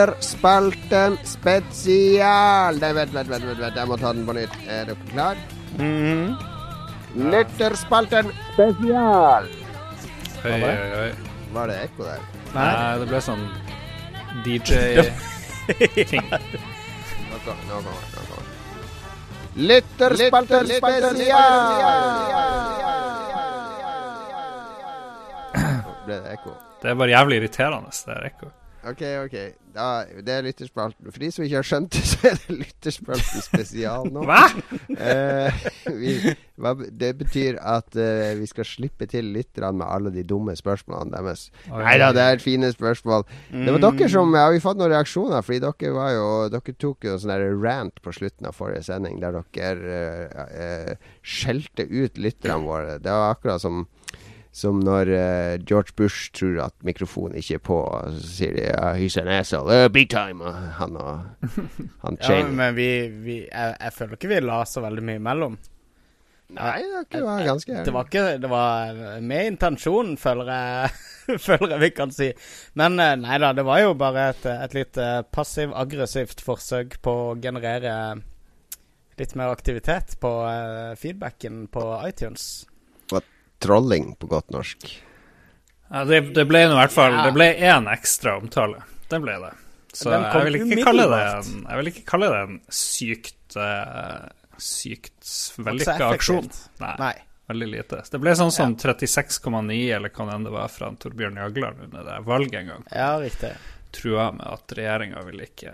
Lytterspalten spesial. Nei, vent, vent, vent, vent, jeg må ta den på nytt. Er dere klar? Mhm. Lytterspalten spesial. Høy, høy, høy. Var det ekko der? Nei, det ble sånn DJ-ting. Nå kommer nå kommer det. nå kommer. Lytterspalten spesial. Ble det ekko? Det er bare jævlig irriterende, det er ekko. OK, OK. Da, det er lytterspalten. For de som ikke har skjønt det, så er det lytterspalten spesial nå. Hva?! Eh, vi, hva, det betyr at eh, vi skal slippe til lytterne med alle de dumme spørsmålene deres. Nei da, det er fine spørsmål. Det var dere som Har vi fått noen reaksjoner? Fordi dere var jo Dere tok jo en sånn rant på slutten av forrige sending der dere eh, eh, skjelte ut lytterne våre. Det var akkurat som som når uh, George Bush tror at mikrofonen ikke er på, og så sier de ja, 'he's an asshole'. Uh, big time. Og han og han Ja, men vi, vi jeg, jeg føler ikke vi la så veldig mye imellom. Nei, det var ganske Det var ikke Det var med intensjon, føler jeg, føler jeg vi kan si. Men eh, nei da, det var jo bare et, et litt eh, passiv-aggressivt forsøk på å generere litt mer aktivitet på eh, feedbacken på iTunes. Trolling på godt norsk. Ja, det, det ble nå i hvert fall Ja. Det ble én ekstra omtale. Det ble det. Så jeg vil, ikke kalle det en, jeg vil ikke kalle det en sykt uh, Sykt vellykka aksjon. Nei, Nei. veldig lite. Det ble sånn som 36,9 eller hva det enn det var fra Torbjørn Jagland under det valget en gang. Ja, riktig. Trua med at regjeringa ville ikke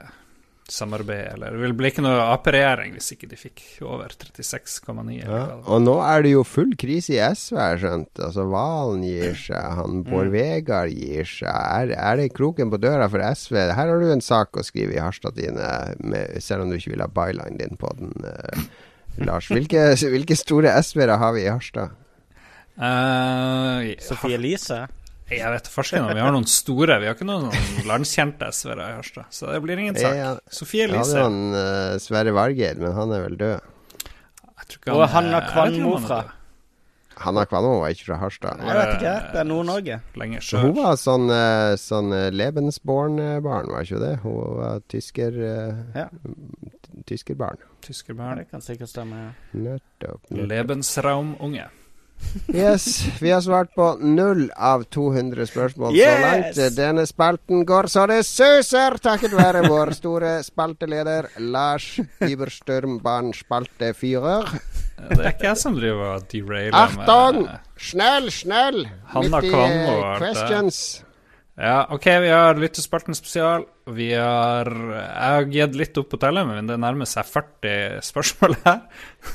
samarbeide, eller det ville bli ikke noe Ap-regjering hvis ikke de fikk over 36,9. Ja. Og nå er det jo full krise i SV, har jeg skjønt. Altså Valen gir seg, han Bård Vegar gir seg. Er, er det kroken på døra for SV? Her har du en sak å skrive i Harstad dine, med, selv om du ikke vil ha byline din på den, eh, Lars. Hvilke, hvilke store SV-ere har vi i Harstad? Eh, Sofie Elise. Jeg vet farsken vi har noen store. Vi har ikke noen landskjente SV-ere i Harstad. Så det blir ingen sak. Ja, Sofie Jeg hadde Elise. han uh, Sverre Vargeir, men han er vel død. Jeg tror ikke Og Hanna jeg Kvanmo han fra. Hanna Kvanmo var ikke fra Harstad. Jeg vet ikke. Det er Nord-Norge. Så hun var sånn, eh, sånn eh, Lebensborn-barn, var ikke det? Hun var tysker, eh, Ja. tyskerbarn. Tyskerbarn. det kan sikkert stemme. ja. Nettopp. Lebensraumunge. Yes, vi har svart på null av 200 spørsmål så langt. Denne spalten går så det suser, takket være vår store spalteleder Lars Iberstørm Bahn-spaltefyrer. Det er ikke jeg som driver og derailer Achtung! med Snell, snell! Hanna Midt i eh, og alt det. questions. Ja, OK, vi har Lyttespalten spesial. Vi har Jeg har gitt litt opp på tellet, men det nærmer seg 40 spørsmål her.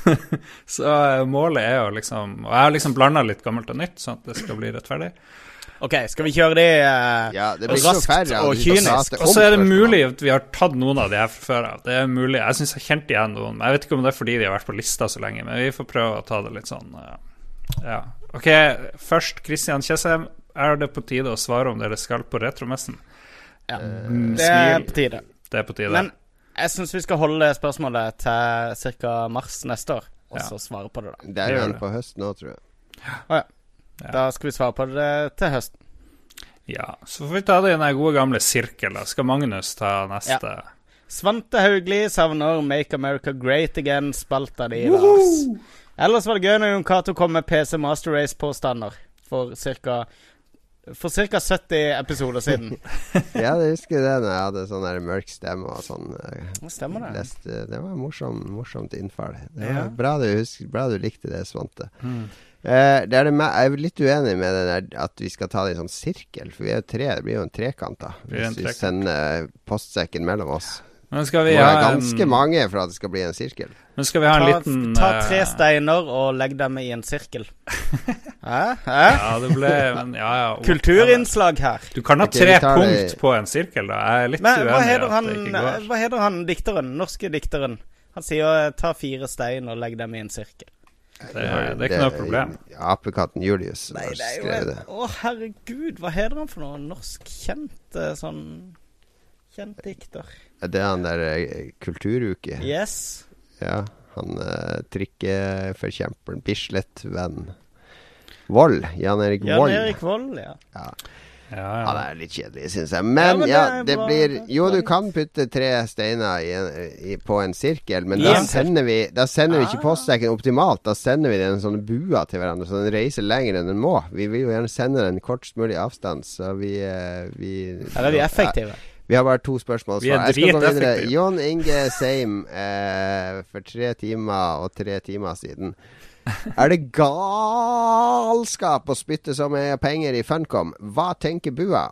så eh, målet er jo liksom Og jeg har liksom blanda litt gammelt og nytt, sånn at det skal bli rettferdig. OK, skal vi kjøre det uh, Ja, det blir så raskt færre og kynisk? Og så er det mulig at vi har tatt noen av de her fra før av. Det er mulig. Jeg syns jeg kjente igjen noen. Men jeg vet ikke om det er fordi de har vært på lista så lenge. Men vi får prøve å ta det litt sånn uh, Ja. OK, først Christian Tjessem. Er det på tide å svare om dere skal på retromessen? Ja. Mm, Det er på tide. Det er på tide. Men jeg syns vi skal holde spørsmålet til ca. mars neste år, og Ja. så svare på det, da. Det er det. på høsten nå, tror jeg. Ja. Da skal vi svare på det til høsten. Ja, så får vi ta det i den gode gamle sirkelen. Skal Magnus ta neste? Svante Haugli savner Make America Great Again-spalta di, Lars. Ellers var det gøy når Jon Cato kom med PC Master Race-påstander for ca. For ca. 70 episoder siden. Ja, jeg husker det når jeg hadde sånn der mørk stemme og sånn. eh, Stemmer det? Leste, det var morsom, morsomt innfall. Det var Ja. bra, du husker, bra du likte det, Svante. Mm. Eh, det er det jeg er litt uenig med den der at vi skal ta det i sånn sirkel, for vi er jo tre. Det blir jo en trekant, da. Hvis vi sender postsekken mellom oss. Men skal Det vi må Det være ganske en, mange for at det skal bli en sirkel. men skal vi ha en Ta, liten ta tre eh, steiner og legg dem i en sirkel. Hæ? Hæ? Ja, det ble men, ja, ja, Kulturinnslag her. Du kan ha Ok, vi tre det- punkt på en sirkel, da. Jeg er litt Men uenig i at det ikke går. hva heter han dikteren? Norske dikteren. Han sier ta fire stein og legg dem i en sirkel. Det, det er ikke noe problem. Apekatten Julius Nei, har det er jo skrevet det. Å, herregud, hva heter han for noe? Norsk kjent eh, sånn Kjent dikter. Det Er han der eh, Kulturuke. Yes. Ja, han uh, trikkeforkjemperen. Bislett-venn. Vold. Jan Erik Jan Erik Vold, ja. Ja. Ja, Han ja. er litt kjedelig, syns jeg. Men men det ja, det bra. blir Jo, du kan putte tre steiner i en, i, på en sirkel, men da sender vi Da sender vi ikke Ah. postsekken optimalt. Da sender vi den sånne bua til hverandre, så den reiser lenger enn den må. Vi vil jo gjerne sende den kortest mulig avstand, så vi, eh, vi Her er effektive. effektive. Vi har bare to spørsmål. å svare. Jeg skal gå videre. Jon Inge Seim eh, for tre timer og tre timer siden. Er det galskap å spytte så mye penger i Funcom? Hva tenker bua?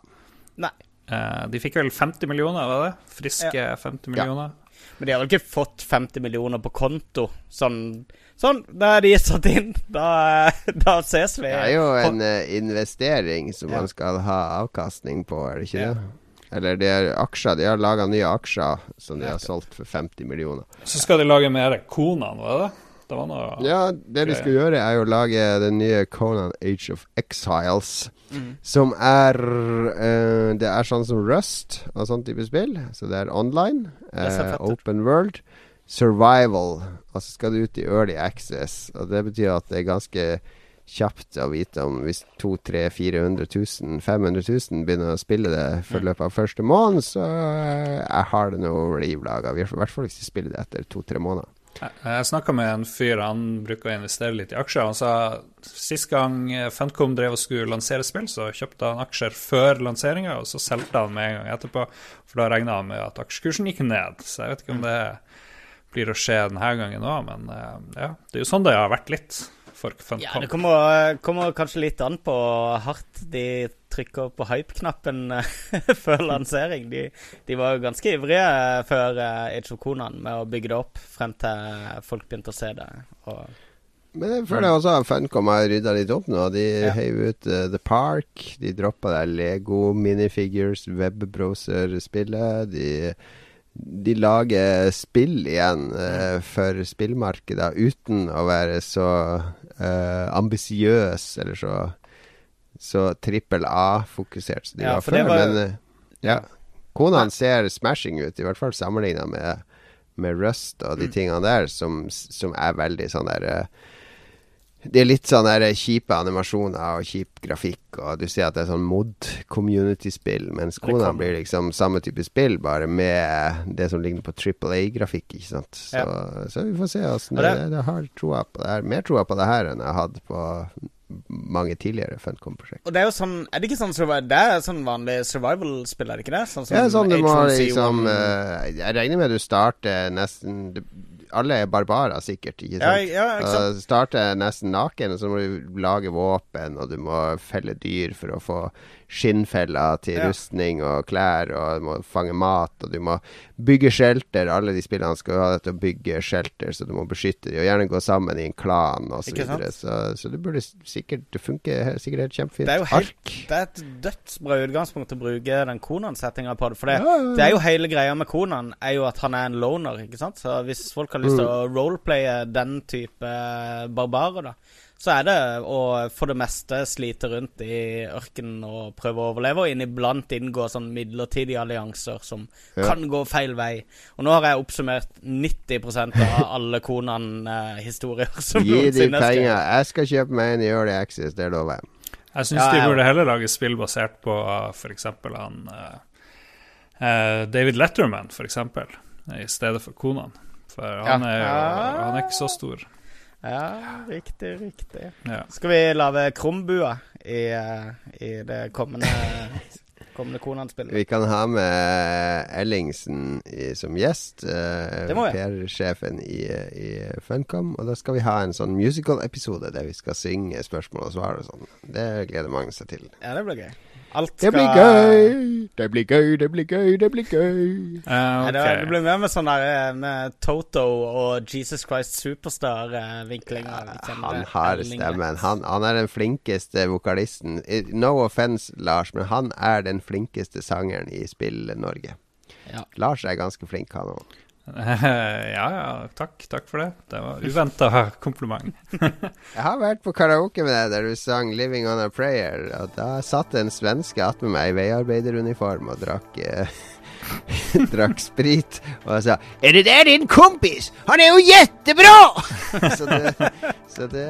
Nei. Eh, de fikk vel 50 millioner, var det? Friske 50 millioner. Men de har ikke fått 50 millioner på konto? Sånn, sånn da er de satt inn. Da, da ses vi. Det er jo en eh, investering som Ja. man skal ha avkastning på, er det ikke Ja. det? Eller de er aksjer. De har laga nye aksjer som de har solgt for 50 millioner. Så skal de lage mer Konan, var det? Det var noe Ja, det de skal gjøre, er jo å lage den nye Conan Age of Exiles. Mm. Som er uh, Det er sånn som Rust og sånn type spill. Så det er online. Eh, open world. Survival. Og så skal du ut i early access. Og det betyr at det er ganske kjapt å vite om hvis 200 000-400 000, 500 000 begynner å spille det for Mm. løpet av første måned, så eh, jeg har det noe livlaga. I hvert fall hvis de spiller det etter to-tre måneder. Jeg, jeg snakka med en fyr, han bruker å investere litt i aksjer. Han sa sist gang Funcom drev og skulle lansere spill, så kjøpte han aksjer før lanseringa, og så solgte han med en gang etterpå, for da regna han med at aksjekursen gikk ned. Så jeg vet ikke om det blir å skje denne gangen òg, men eh, ja, det er jo sånn det har vært litt for fant Ja, det kommer, kommer kanskje litt an på hardt de trykker på hype-knappen eh, før lansering. De, de var jo ganske ivrige før eh, Age of Conan med å bygge det opp frem til folk begynte å se det. Og, Men jeg føler også at Funcom har rydda litt opp nå. De Ja. heiv ut uh, The Park. De droppa der Lego minifigures, webbrowser-spillet. De, de lager spill igjen eh, for spillmarkedet uten å være så uh, ambisiøs eller så så trippel A-fokusert som de Ja, var før. var- Men eh, ja. Konaen ser smashing ut, i hvert fall sammenligna med, med Rust og de Mm. tingene der, som, som er veldig sånn der eh, Det er litt sånn der kjipe animasjoner og kjip grafikk, og du ser at det er sånn mod-community-spill, mens kona blir liksom samme type spill, bare med det som ligner på Triple A-grafikk, ikke sant. Så, så vi får se åssen det, det- det, har troa på det her. Mer troa på det her enn jeg hadde på mange tidligere Funcom-prosjekt. og det er jo sånn Er det ikke sånn survival Det er sånn vanlig survival-spill, er det ikke det? Sånn som Ja, sånn du må liksom uh, Jeg regner med du starter nesten du, Alle er barbarer, sikkert, ikke ja, sant? ja, ikke sant? Starte nesten naken, og så må du lage våpen, og du må felle dyr for å få skinnfeller til Ja. rustning og klær, og du må fange mat, og du må bygge shelter. Alle de spillene skal jo ha deg til å bygge shelter, så du må beskytte dem, og gjerne gå sammen i en klan osv. så videre. Så, så det burde sikkert Det funker sikkert helt kjempefint. Det er jo helt Ark. Det er et dødsbra utgangspunkt å bruke den Konan-settinga på det. For det, Ja, ja, det er jo hele greia med Konan er jo at han er en loner, ikke sant. Så hvis folk har lyst til å roleplaye den type barbarer, da, så er det å for det meste slite rundt i ørkenen og prøve å overleve, og inniblant inngå sånn midlertidige allianser som Ja. kan gå feil vei. Og nå har jeg oppsummert 90% av alle Konan-historier som Gi de noensinne er penger. Jeg skal kjøpe meg en i Early Access, det lover jeg. Jeg syns Ja, de burde heller lage spill basert på f.eks. han eh, eh, David Letterman, f.eks., i stedet for Konan. For han Ja. er Han er ikke så stor. Ja, riktig, riktig. Ja. Skal vi lage Krumbua i, eh, i det kommende, kommende Konan-spillet? Vi kan ha med Ellingsen i, som gjest. Uh, vi. PR-sjefen i, i Funcom. Og da skal vi ha en sånn musical-episode der vi skal synge spørsmål og svar og sånn. Det gleder mange seg til. Ja, det blir gøy. Alt Det blir gøy! Det blir gøy, det blir gøy, det blir gøy. Uh, okay. det, det blir mer med sånn der eh, med Toto og Jesus Christ Superstar-vinklinger. Han har stemmen. Han, han er den flinkeste vokalisten. No offense, Lars, men han er den flinkeste sangeren i Spill-Norge. Ja. Lars er ganske flink, han òg. ja, ja, takk. Takk for det. Det var uventa kompliment. Jeg har vært på karaoke med deg der du sang 'Living on a Prayer'. Og da satt en svenske attmed meg i veiarbeideruniform og drakk eh, drakk sprit, og sa 'Er det der din kompis? Han er jo jettebra!' så det, så det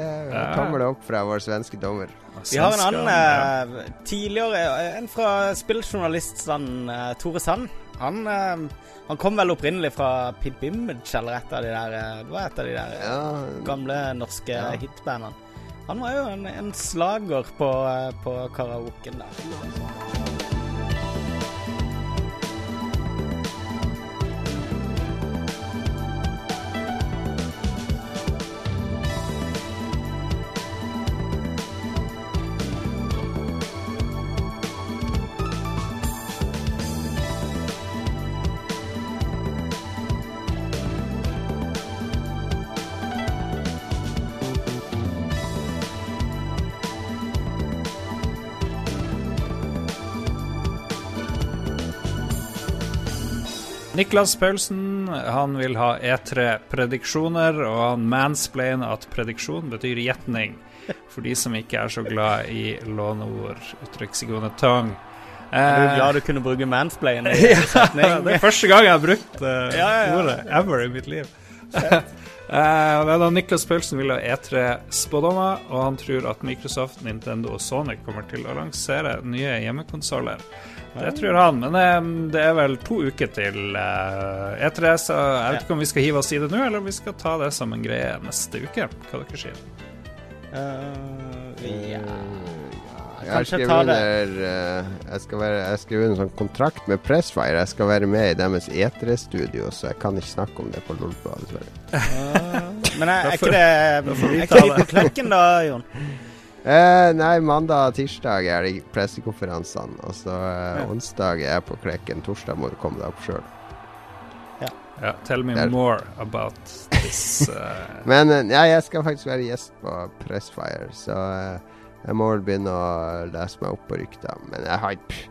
kommer det opp fra vår svenske dommer. Vi har en annen eh, tidligere En fra spilljournalist eh, Tore Sand. Han, eh, han kom vel opprinnelig fra Pimp Image, eller et av de der eh, Det var et av de der eh, Ja, gamle norske Ja. hitbandene. Han var jo en, en slager på, på karaoken der. Niklas Paulsen han vil ha E3-prediksjoner, og han mansplainer at prediksjon betyr gjetning. For de som ikke er så glad i låneord, uttrykksgående tang. Er du Eh, glad du kunne bruke mansplain i en det er første gang jeg har brukt uh, Ja, ja, ja. ordet ever i mitt liv. Eh, Niklas Paulsen vil ha E3-spådommer, og han tror at Microsoft, Nintendo og Sonic kommer til å lansere nye hjemmekonsoller. Det tror han, men eh, det er vel to uker til eh, E3, så jeg vet ikke om vi skal hive oss i det nå, eller om vi skal ta det som en greie neste uke. Hva dere sier Uh, ja. Jeg har skrevet under Jeg skal være Jeg skal under en sånn kontrakt med Pressfire. Jeg skal være med i deres E3-studio, så jeg kan ikke snakke om det på Lolbua, dessverre. Uh, men er, er ikke det Er ikke det. på klekken da, Jon? Eh, nei, mandag og tirsdag er det pressekonferansene. Og så eh, Ja. onsdag er jeg på Klekken. Torsdag må du komme deg opp sjøl. Ja, tell me Der. more about this. Uh... Men eh, ja, jeg skal faktisk være gjest på Pressfire, så eh, jeg må vel begynne å lese meg opp på rykter. Men jeg har ikke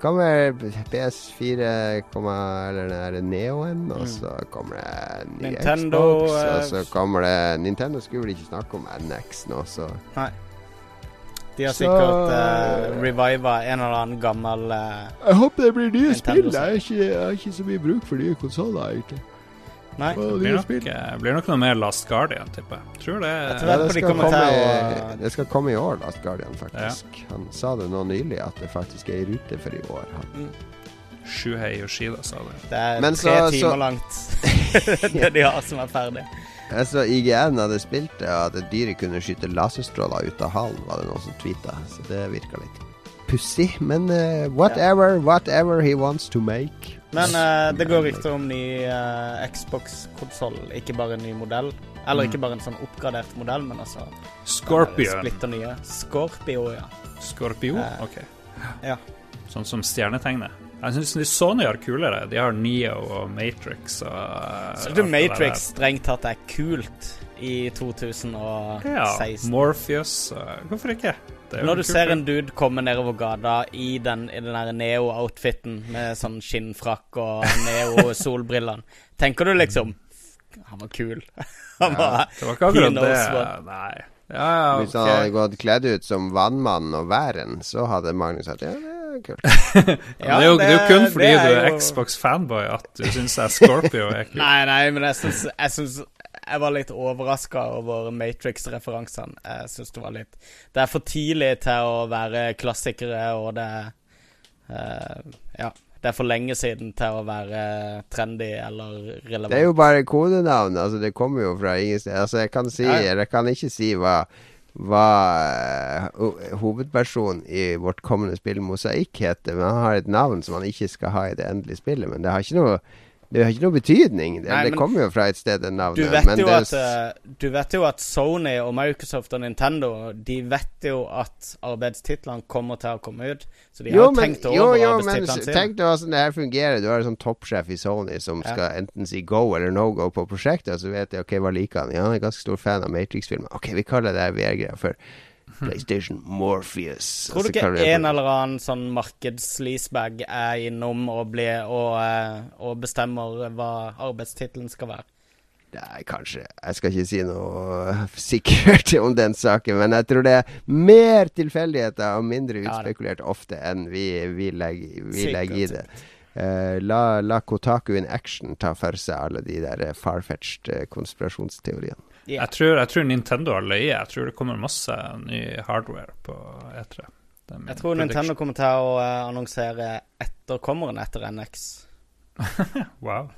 Kommer PS4, kommer, eller den der Neoen, og Mm. så kommer det en Nintendo, Xbox, og eh, så kommer det Nintendo skulle vel ikke snakke om NX nå, så De har sikkert uh, reviva en eller annen gammel uh, Jeg håper det blir nye spill. Jeg har ikke, ikke så mye bruk for nye konsoller, egentlig. Nei. Det blir nok, eh, blir nok noe mer Last Guardian, tipper jeg. Tror det. Jeg tror Ja, det, skal komme og... det skal komme i år, Last Guardian, faktisk. Han sa det nå nylig, at det faktisk er i rute for i år. Han. Shuhei Yoshida sa det. Det er Men tre så- timer så- langt, det de har som er ferdig. Jeg så IGN hadde spilt det, og at dyret kunne skyte laserstråler ut av halen, var det noen som tweeta. Så det virka litt pussig. Men uh, whatever, whatever he wants to make. Men uh, det går rykter om ny uh, Xbox-konsoll, ikke bare en ny modell. Eller Mm. ikke bare en sånn oppgradert modell, men altså Scorpion. Splitter nye. Scorpio, ja. Scorpio? Eh, OK. ja. Sånn som stjernetegnet. Jeg syns Sony har kulere. De har Neo og Matrix og Så alt du Matrix strengt tatt er kult i 2016? Ja. Morpheus Hvorfor ikke? Det er Når du kult, ser en dude komme nedover gata i den, i den der Neo-outfiten med sånn skinnfrakk og Neo-solbrillene, tenker du liksom Han var kul. Han var Det var ikke akkurat det. Nei. Ja, ja, Hvis han hadde gått kledd ut som vannmann og væren, så hadde Magnus sagt ja, det er kult. Ja, det, er jo, det er jo kun fordi er du er jo- Xbox-fanboy at du syns Scorpio er kult. Nei, nei, men jeg syns Jeg, jeg var litt overraska over Matrix-referansene. Jeg syns det var litt Det er for tidlig til å være klassikere, og det uh, Ja. Det er for lenge siden til å være trendy eller relevant. Det er jo bare kodenavn. Altså, det kommer jo fra ingen sted. Altså, jeg kan si, Ja, ja. eller jeg kan ikke si hva hva eh, hovedpersonen i vårt kommende spill Mosaikk heter, men han har et navn som han ikke skal ha i det endelige spillet. Men det har ikke noe det har ikke noe betydning. Det, Nei, det kommer jo fra et sted, det navnet. Du vet, men jo at, eh, du vet jo at Sony og Microsoft og Nintendo De vet jo at arbeidstitlene kommer til å komme ut. Så de har jo, jo men, tenkt jo, over jo, men arbeidstitlene sine. tenk deg hvordan det her fungerer. Du har en sånn toppsjef i Sony som Ja. skal enten si go eller no go på prosjektet, og så vet jeg ok, hva liker han. Ja, han er ganske stor fan av Matrix-filmer. Ok, vi kaller det her VR-greia for PlayStation Morpheus. Tror du ikke kaller en eller annen sånn markedsleasebag er innom og, blir, og, eh, og bestemmer hva arbeidstittelen skal være? Nei, kanskje. Jeg skal ikke si noe sikkert om den saken, men jeg tror det er mer tilfeldigheter og mindre utspekulert ofte enn vi, vi, legger, vi legger i det. Uh, la, la Kotaku in action ta for seg alle de der eh, farfetched eh, konspirasjonsteoriene. Ja. Jeg, tror, jeg tror Nintendo har løyet. Jeg tror det kommer masse ny hardware på E3. Det er min Jeg tror prediction. Nintendo kommer til å eh, annonsere etterkommeren etter NX. Wow.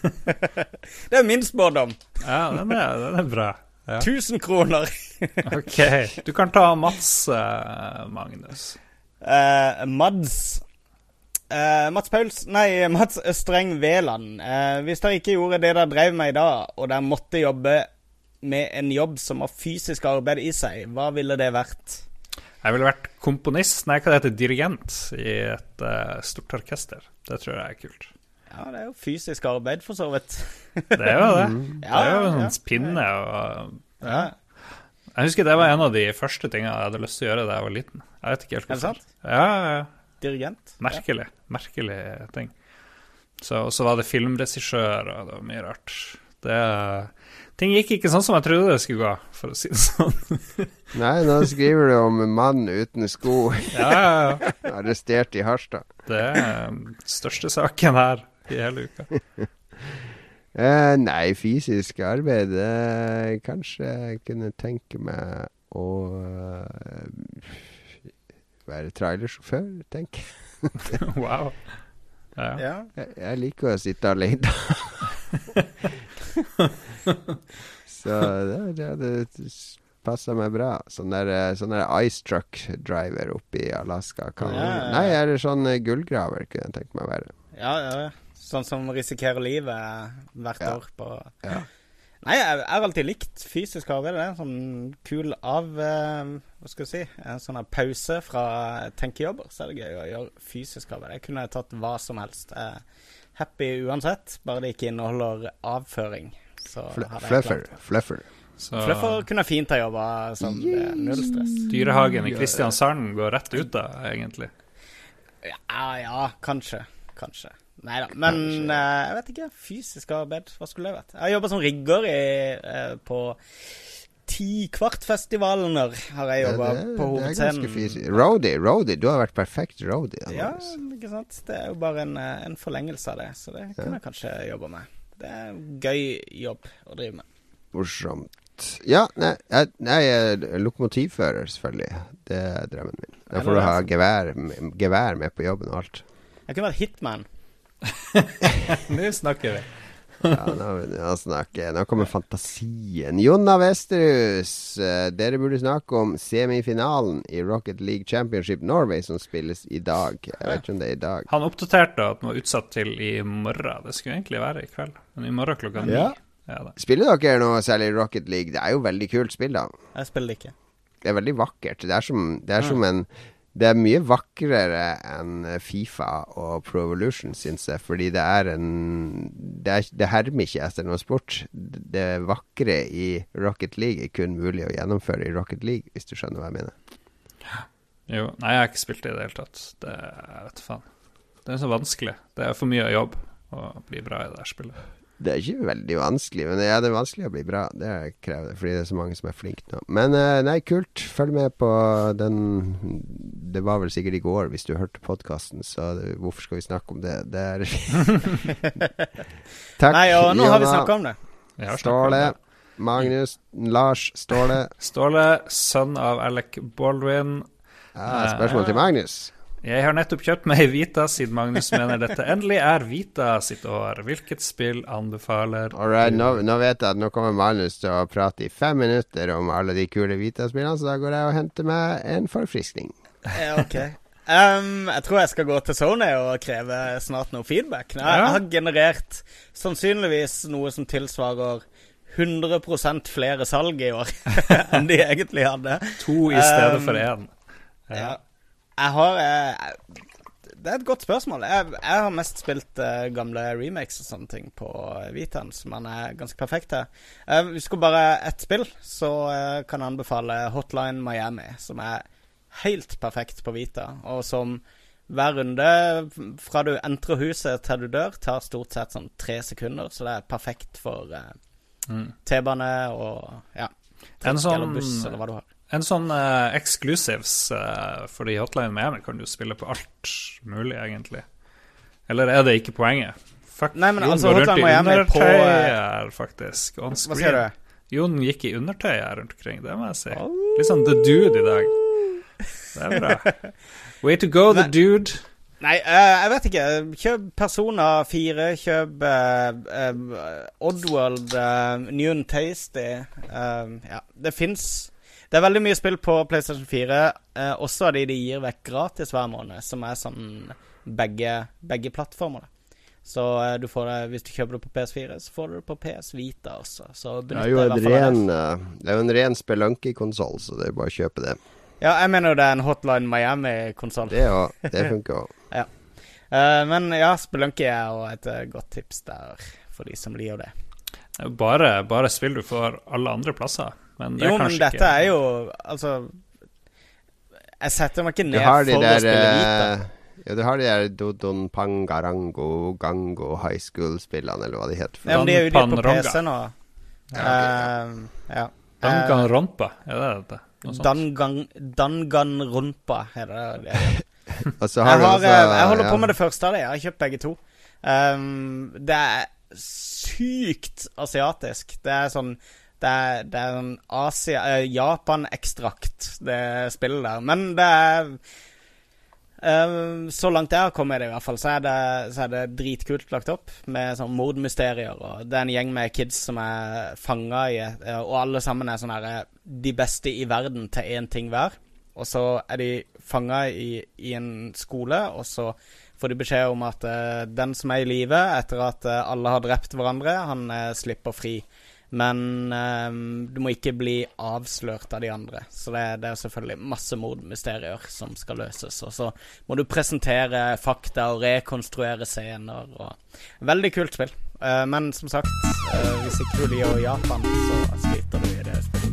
Det er min spådom. Ja, den er, den er bra. Ja. kroner. OK. Du kan ta Mats, uh, Magnus. Uh, Mads uh, Mats Pauls Nei, Mats Østreng Veland. Hvis dere ikke gjorde det dere drev med i dag, og dere måtte jobbe med en jobb som har fysisk arbeid i seg, hva ville det vært? Jeg ville vært komponist, nei, hva det heter, dirigent i et uh, stort orkester. Det tror jeg er kult. Ja, det er jo fysisk arbeid, for så vidt. Det er jo det. Det Ja, er jo en ja. pinne og Ja. Jeg husker det var en av de første tingene jeg hadde lyst til å gjøre da jeg var liten. Jeg vet ikke helt Er det hvorfor. Ja, ja. Dirigent. Merkelig. Merkelig ting. Så, og så var det filmregissør, og det var mye rart. Det, ting gikk ikke sånn som jeg trodde det skulle gå, for å si det sånn. Nei, nå skriver du om en mann uten sko Ja, ja, ja. arrestert i Harstad. Det er den største saken her i hele uka. Eh, nei, fysisk arbeid eh, Kanskje jeg kunne tenke meg å uh, være trailersjåfør, tenker jeg. Wow. Ja. Ja. jeg. Jeg liker å sitte alene. Så det, det det passer meg bra. Sånn der, eh, sånn der ice truck driver oppe i Alaska. Kan, Ja, ja, ja. Nei, eller sånn eh, gullgraver kunne jeg tenkt meg å være. Ja, ja. Sånn som risikerer livet hvert Ja. år på Ja. Nei, jeg har alltid likt fysisk arbeid. Det er en sånn kul av eh, Hva skal jeg si En sånn pause fra tenkejobber. Så er det gøy å gjøre fysisk arbeid. Jeg kunne tatt hva som helst. Er happy uansett, bare det ikke inneholder avføring. Fluffer. Fluffer. Så Fluffer kunne fint ha jobba som det er null stress. Dyrehagen i Kristiansand går rett ut da, egentlig. Ja, ja, kanskje. Kanskje. Nei da. Men uh, jeg vet ikke. Fysisk arbeid, hva skulle det vært? Jeg har jobba som rigger i, uh, på Tikvartfestivalener. Har jeg Ja, jobba på hovedscenen. Rody, Roadie, roadie. Du har vært perfekt roadie. Ja, ikke sant. Det er jo bare en, eh, en forlengelse av det, så det kunne jeg kanskje jobba med. Det er en gøy jobb å drive med. Morsomt. Ja, nei, er lokomotivfører, selvfølgelig. Det er drømmen min. Da får du ha gevær, gevær med på jobben og alt. Jeg kunne vært hitman. Nå snakker vi. Ja, nå, nå, snakker, nå kommer fantasien. Jonna Vesterhus, eh, dere burde snakke om semifinalen i Rocket League Championship Norway som spilles i dag. Jeg vet ikke om det er i dag. Han oppdaterte at den var utsatt til i morgen. Det skulle egentlig være i kveld, men i morgen klokka ni. Ja. Ja. Spiller dere noe særlig Rocket League? Det er jo veldig kult spill, da. Jeg spiller ikke. Det er veldig vakkert. Det er som, det er som en Det er mye vakrere enn Fifa og Pro Evolution, syns jeg. Fordi det er en Det, er, det hermer ikke etter noen sport. Det vakre i Rocket League er kun mulig å gjennomføre i Rocket League, hvis du skjønner hva jeg mener. Jo, nei, jeg har ikke spilt det i det hele tatt. Det jeg vet faen. Det er så vanskelig. Det er for mye jobb å bli bra i det her spillet. Det er ikke veldig vanskelig, men ja, det er vanskelig å bli bra. Det krever det, fordi det er så mange som er flinke nå. Men eh, nei, kult. Følg med på den Det var vel sikkert i går, hvis du hørte podkasten, så det, hvorfor skal vi snakke om det? Det er Takk, Nei, og nå har vi Jonna. snakka om det. Ståle. Magnus. Lars Ståle. Ståle, sønn av Alec Baldwin. Ja, spørsmål til Magnus. Jeg har nettopp kjøpt meg Vita, siden Magnus mener dette endelig er Vita sitt år. Hvilket spill anbefaler All right, nå, nå vet jeg at nå kommer Magnus til å prate i fem minutter om alle de kule Vita-spillene, så da går jeg og henter meg en forfriskning. Ja, ok. Um, jeg tror jeg skal gå til Sony og kreve snart noe feedback. Ja. jeg har generert sannsynligvis noe som tilsvarer 100 flere salg i år enn de egentlig hadde. to i stedet Um, for én? Ja. Jeg har eh, Det er et godt spørsmål. Jeg, jeg har mest spilt eh, gamle remakes og sånne ting på Vitaen, som han er ganske perfekt til. Uh, hvis du bare ett spill, så eh, kan jeg anbefale Hotline Miami, som er helt perfekt på Vita, og som hver runde fra du entrer huset til du dør, tar stort sett sånn tre sekunder, så det er perfekt for eh, Mm. T-bane og ja, En trikk sånn, eller buss, eller hva du har. En sånn uh, exclusives, eh, fordi Hotline Miami kan du spille på alt mulig, egentlig. Eller er det ikke poenget? Fuck, Nei, men Jon altså, går rundt i er undertøy her, faktisk. On Hva sier du? Jon gikk i undertøy her rundt omkring, det må jeg si. Litt sånn the dude i dag. Det er bra. Way to go, the dude. Nei, uh, jeg vet ikke. Kjøp Persona 4. Kjøp uh, eh, Oddworld, uh, New and Tasty. ja, det fins Det er veldig mye spill på PlayStation 4, eh, også av de de gir vekk gratis hver måned, som er sånn begge, begge plattformene. Så eh, du får det, hvis du kjøper det på PS4, så får du det på PS Vita også. Så Det benytt er jo en ren, det. eh, er jo en ren spelunky-konsoll, så det er bare å kjøpe det. Ja, jeg mener jo det er en Hotline Miami-konsoll. Det, ja, det funker òg. Eh, men ja, Spelunky er jo et eh, godt tips der for de som liker det. Det bare, bare spill du får alle andre plasser. Men det er Jo, men dette ikke er jo Altså Jeg setter meg ikke Du ned har for de å der spille Vita. eh, Ja, du har de der Dodon Pangarango Gango High School-spillene, eller hva de heter. Ja, men de er utgitt på PC nå. Ja, okay, ja. Uh, ja. Danganronpa, er det dette? Danganronpa er det. det. Og så Jeg, har du har, også eh, jeg holder ja, på med det første av det. Jeg har kjøpt begge to. Um, det er sykt asiatisk. Det er sånn Det er, det er en Asia eh, Japan-ekstrakt, det spillet der. Men det er Uh, Så langt jeg har kommet i det, i hvert fall, så er det, så er det dritkult lagt opp. Med sånn mordmysterier. Og det er en gjeng med kids som er fanga i uh, Og alle sammen er sånn herre De beste i verden til én ting hver. Og så er de fanga i, i en skole, og så får de beskjed om at uh, den som er i live etter at alle har drept hverandre, han slipper fri. Men eh, du må ikke bli avslørt av de andre. Så det, det er selvfølgelig masse mordmysterier som skal løses. Og så må du presentere fakta og rekonstruere scener. Og Veldig kult spill. Eh, men som sagt, eh, hvis ikke du liker Japan, så sliter du i det spillet.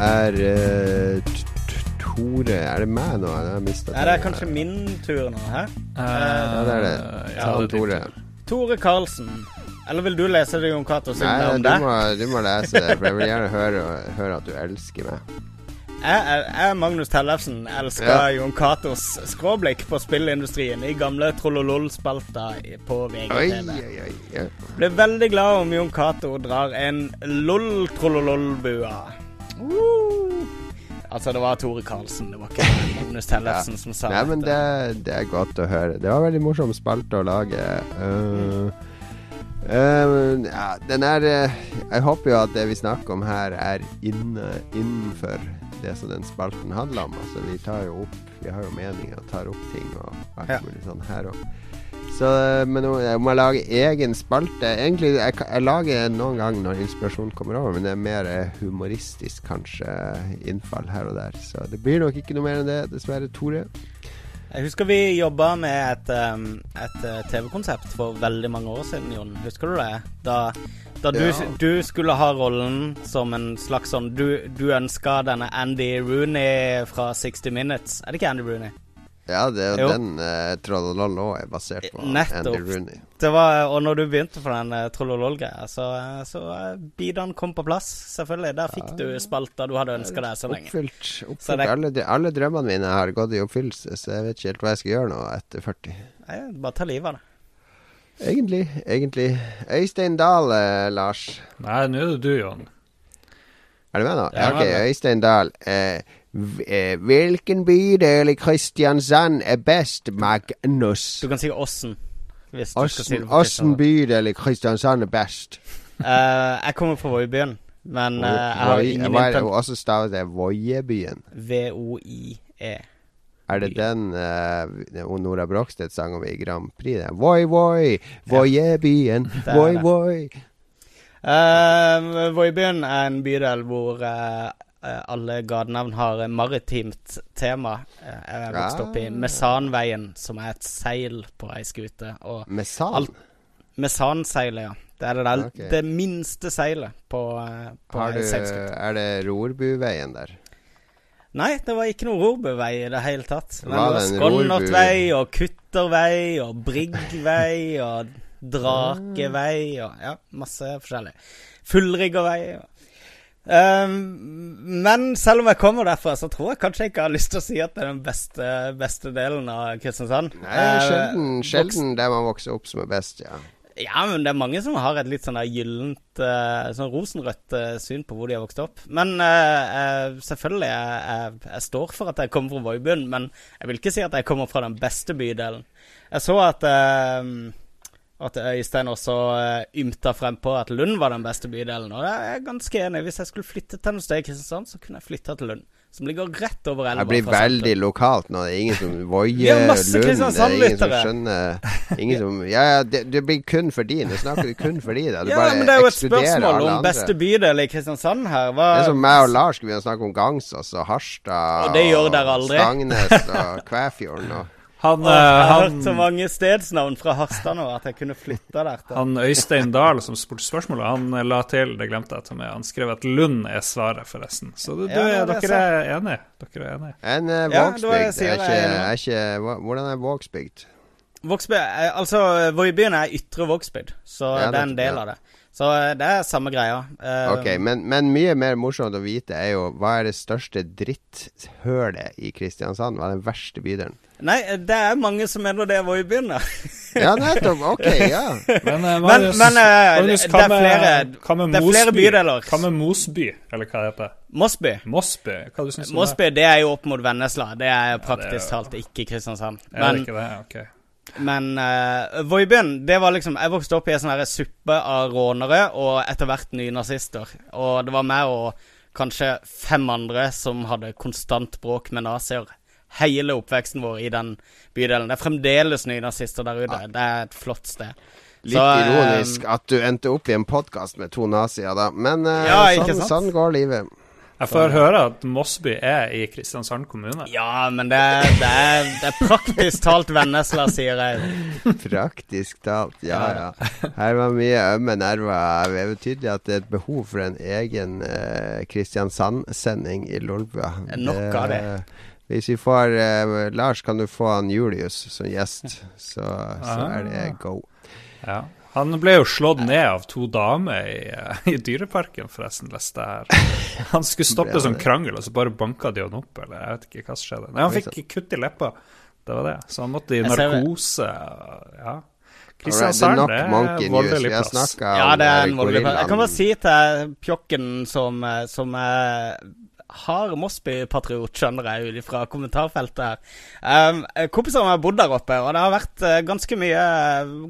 Er eh, t- Tore Er det meg nå? Jeg har mistet Ja, det er kanskje min tur nå, hæ? Uh, Ja, det er det. ja, Ta det er Tore. Tore Karlsen. Eller vil du lese det, Jon Cato, Nei, om du må, du må lese det, for jeg vil gjerne høre, høre at du elsker meg. Jeg, jeg Magnus Tellefsen. Elsker Ja. Jon Catos skråblikk på spillindustrien i gamle Trollolol-spalta på Oi, VGTV. oi, oi. Ja. Blir veldig glad om Jon Cato drar en lol-trollolol-bua. Uh. Altså, det var Tore Karlsen, det var ikke Magnus Tellefsen som sa Nei, men det, det er godt å høre. Det var veldig morsom spalte å lage. Uh, uh, ja, den er uh, Jeg håper jo at det vi snakker om her, er inne, innenfor det som den spalten handler om. Altså, vi tar jo opp Vi har jo meninger og tar opp ting og alt Ja. mulig sånn her òg. Så, uh, men jeg må lage egen spalte. Egentlig, jeg, jeg lager noen gang når inspirasjonen kommer over, men det er mer eh, humoristisk, kanskje, innfall her og der. Så det blir nok ikke noe mer enn det, dessverre, Tore. Jeg husker vi jobba med et, um, et uh, TV-konsept for veldig mange år siden, Jon. Husker du det? Da, da du, Ja. du skulle ha rollen som en slags sånn Du, du ønska denne Andy Rooney fra 60 Minutes. Er det ikke Andy Rooney? Ja, det er Jo. jo den uh, Trollololo er basert på Nettopp. Andy Rooney. Det var, og når du begynte på den uh, Trollolol-greia, så, uh, så uh, Bidan kom på plass. Selvfølgelig. Der fikk du spalta du hadde ønska deg så lenge. Oppfylt. Så det- Alle, alle drømmene mine har gått i oppfyllelse, så jeg vet ikke helt hva jeg skal gjøre nå etter 40. Nei, bare ta livet av det. Egentlig. Egentlig. Øystein Dahl, eh, Lars. Nei, nå er det du, Jon. Er du med nå? Ja, Ja, ok, jeg er. Øystein Dahl. Eh, eh, hvilken bydel i Kristiansand er best, Magnus? Du kan si Åssen. Åssen bydel i Kristiansand er best? uh, jeg kommer fra Voiebyen, men uh, jeg har ingen er det også stavet det? Voiebyen. V-O-I-E. Er det den uh, Nora Brogstedt sang om i Grand Prix? Den? Voi, voi, voiebyen, voi, voi. Uh, Voiebyen er en bydel hvor uh, alle gatenavn har maritimt tema. Jeg jeg vokste opp i Mesanveien, som er et seil på ei skute. Mesan? Mesanseilet, ja. Det er det, der, okay. det minste seilet på, på ei seilskute. Er det Rorbuveien der? Nei, det var ikke noe rorbuvei i det hele tatt. Men det var Skonnertvei og Kuttervei og Briggvei og Drakevei og ja, masse forskjellig. Fullriggervei. Um, men selv om jeg kommer derfra, så tror jeg kanskje jeg ikke har lyst til å si at det er den beste, beste delen av Kristiansand. Nei, sjelden, uh, sjelden der man vokser opp som er best, ja. Ja, men det er mange som har et litt sånn gyllent, uh, sånn rosenrødt uh, syn på hvor de har vokst opp. Men uh, selvfølgelig, jeg, jeg, jeg, står for at jeg kommer fra Voibund, men jeg vil ikke si at jeg kommer fra den beste bydelen. Jeg så at at Øystein også ymta frem på at Lund var den beste bydelen. Og jeg er ganske enig. Hvis jeg skulle flytte til noe sted i Kristiansand, så kunne jeg flytta til Lund som ligger rett over elva. Det blir veldig lokalt nå. Det er ingen som voier Lund. Det ingen som skjønner Ingen som Ja, ja, det, det, blir kun for din. Det snakker vi kun for de. Da. Du ja, men det er jo et spørsmål om beste bydel i Kristiansand her. Hva... Det er som meg og Lars skulle snakke om Gangsås og Harstad og, og Stangnes og Kvæfjorden og han, jeg har eh, han, hørt så mange stedsnavn fra Harstad nå at jeg kunne flytta der. Til. Han Øystein Dahl som spurte spørsmålet, han eh, la til det glemte jeg til meg, han skrev at Lund er svaret, forresten. Så du, ja, er, dere er enige? Dere er enige. En uh, Vågsbygd ja, er, er ikke Hvordan er Vågsbygd? Vågsbygd, altså Voibyen er ytre Vågsbygd, så ja, det er en del av det. Så det er samme greia. Uh, ok, men, men, mye mer morsomt å vite er jo hva er det største dritthølet i Kristiansand? Hva er den verste bydelen? Nei, det er mange som mener det var i da. ja, nettopp. Ok, ja. Men, uh, Marius, men, men uh, Marius, det, er flere, det er flere bydeler. Hva med Mosby, eller hva det Mosby. Mosby, hva du synes Mosby, det? det er jo opp mot Vennesla. Det er praktisk talt ikke Kristiansand. Men, er det ikke det? Ok. Men uh, Voibyen, det var liksom Jeg vokste opp i en sånn suppe av rånere og etter hvert nynazister. Og det var meg og kanskje fem andre som hadde konstant bråk med nazier hele oppveksten vår i den bydelen. Det er fremdeles nynazister der ute. Det er et flott sted. Litt så, ironisk um, at du endte opp i en podkast med to nazier, da. Men uh, ja, sånn, sånn, går livet. Jeg får høre at Mosby er i Kristiansand kommune. Ja, men det, det, er, det er, praktisk talt Vennesla, sier jeg. praktisk talt, ja ja. Her var mye ømme nerver. Det er tydelig at det er et behov for en egen uh, Kristiansand-sending i Lolbua. Nok av det. Hvis vi får uh, Lars, kan du få han Julius som gjest, så, så er det ah. go. Ja. Han ble jo slått ned av to damer i, uh, i Dyreparken, forresten, leste jeg her. Han skulle stoppe sånn krangel, og så bare banka de han opp, eller jeg vet ikke hva som skjedde. Nei, han fikk kutt i leppa, det var det. Så han måtte i narkose. Ja. Kristiansand right, er voldelig plass. Ja, det er en voldelig plass. Jeg kan bare si til Pjokken som, som som hard Mosby-patriot, skjønner jeg ut fra kommentarfeltet her. Um, kompiser har bodd der oppe, og det har vært uh, ganske, mye,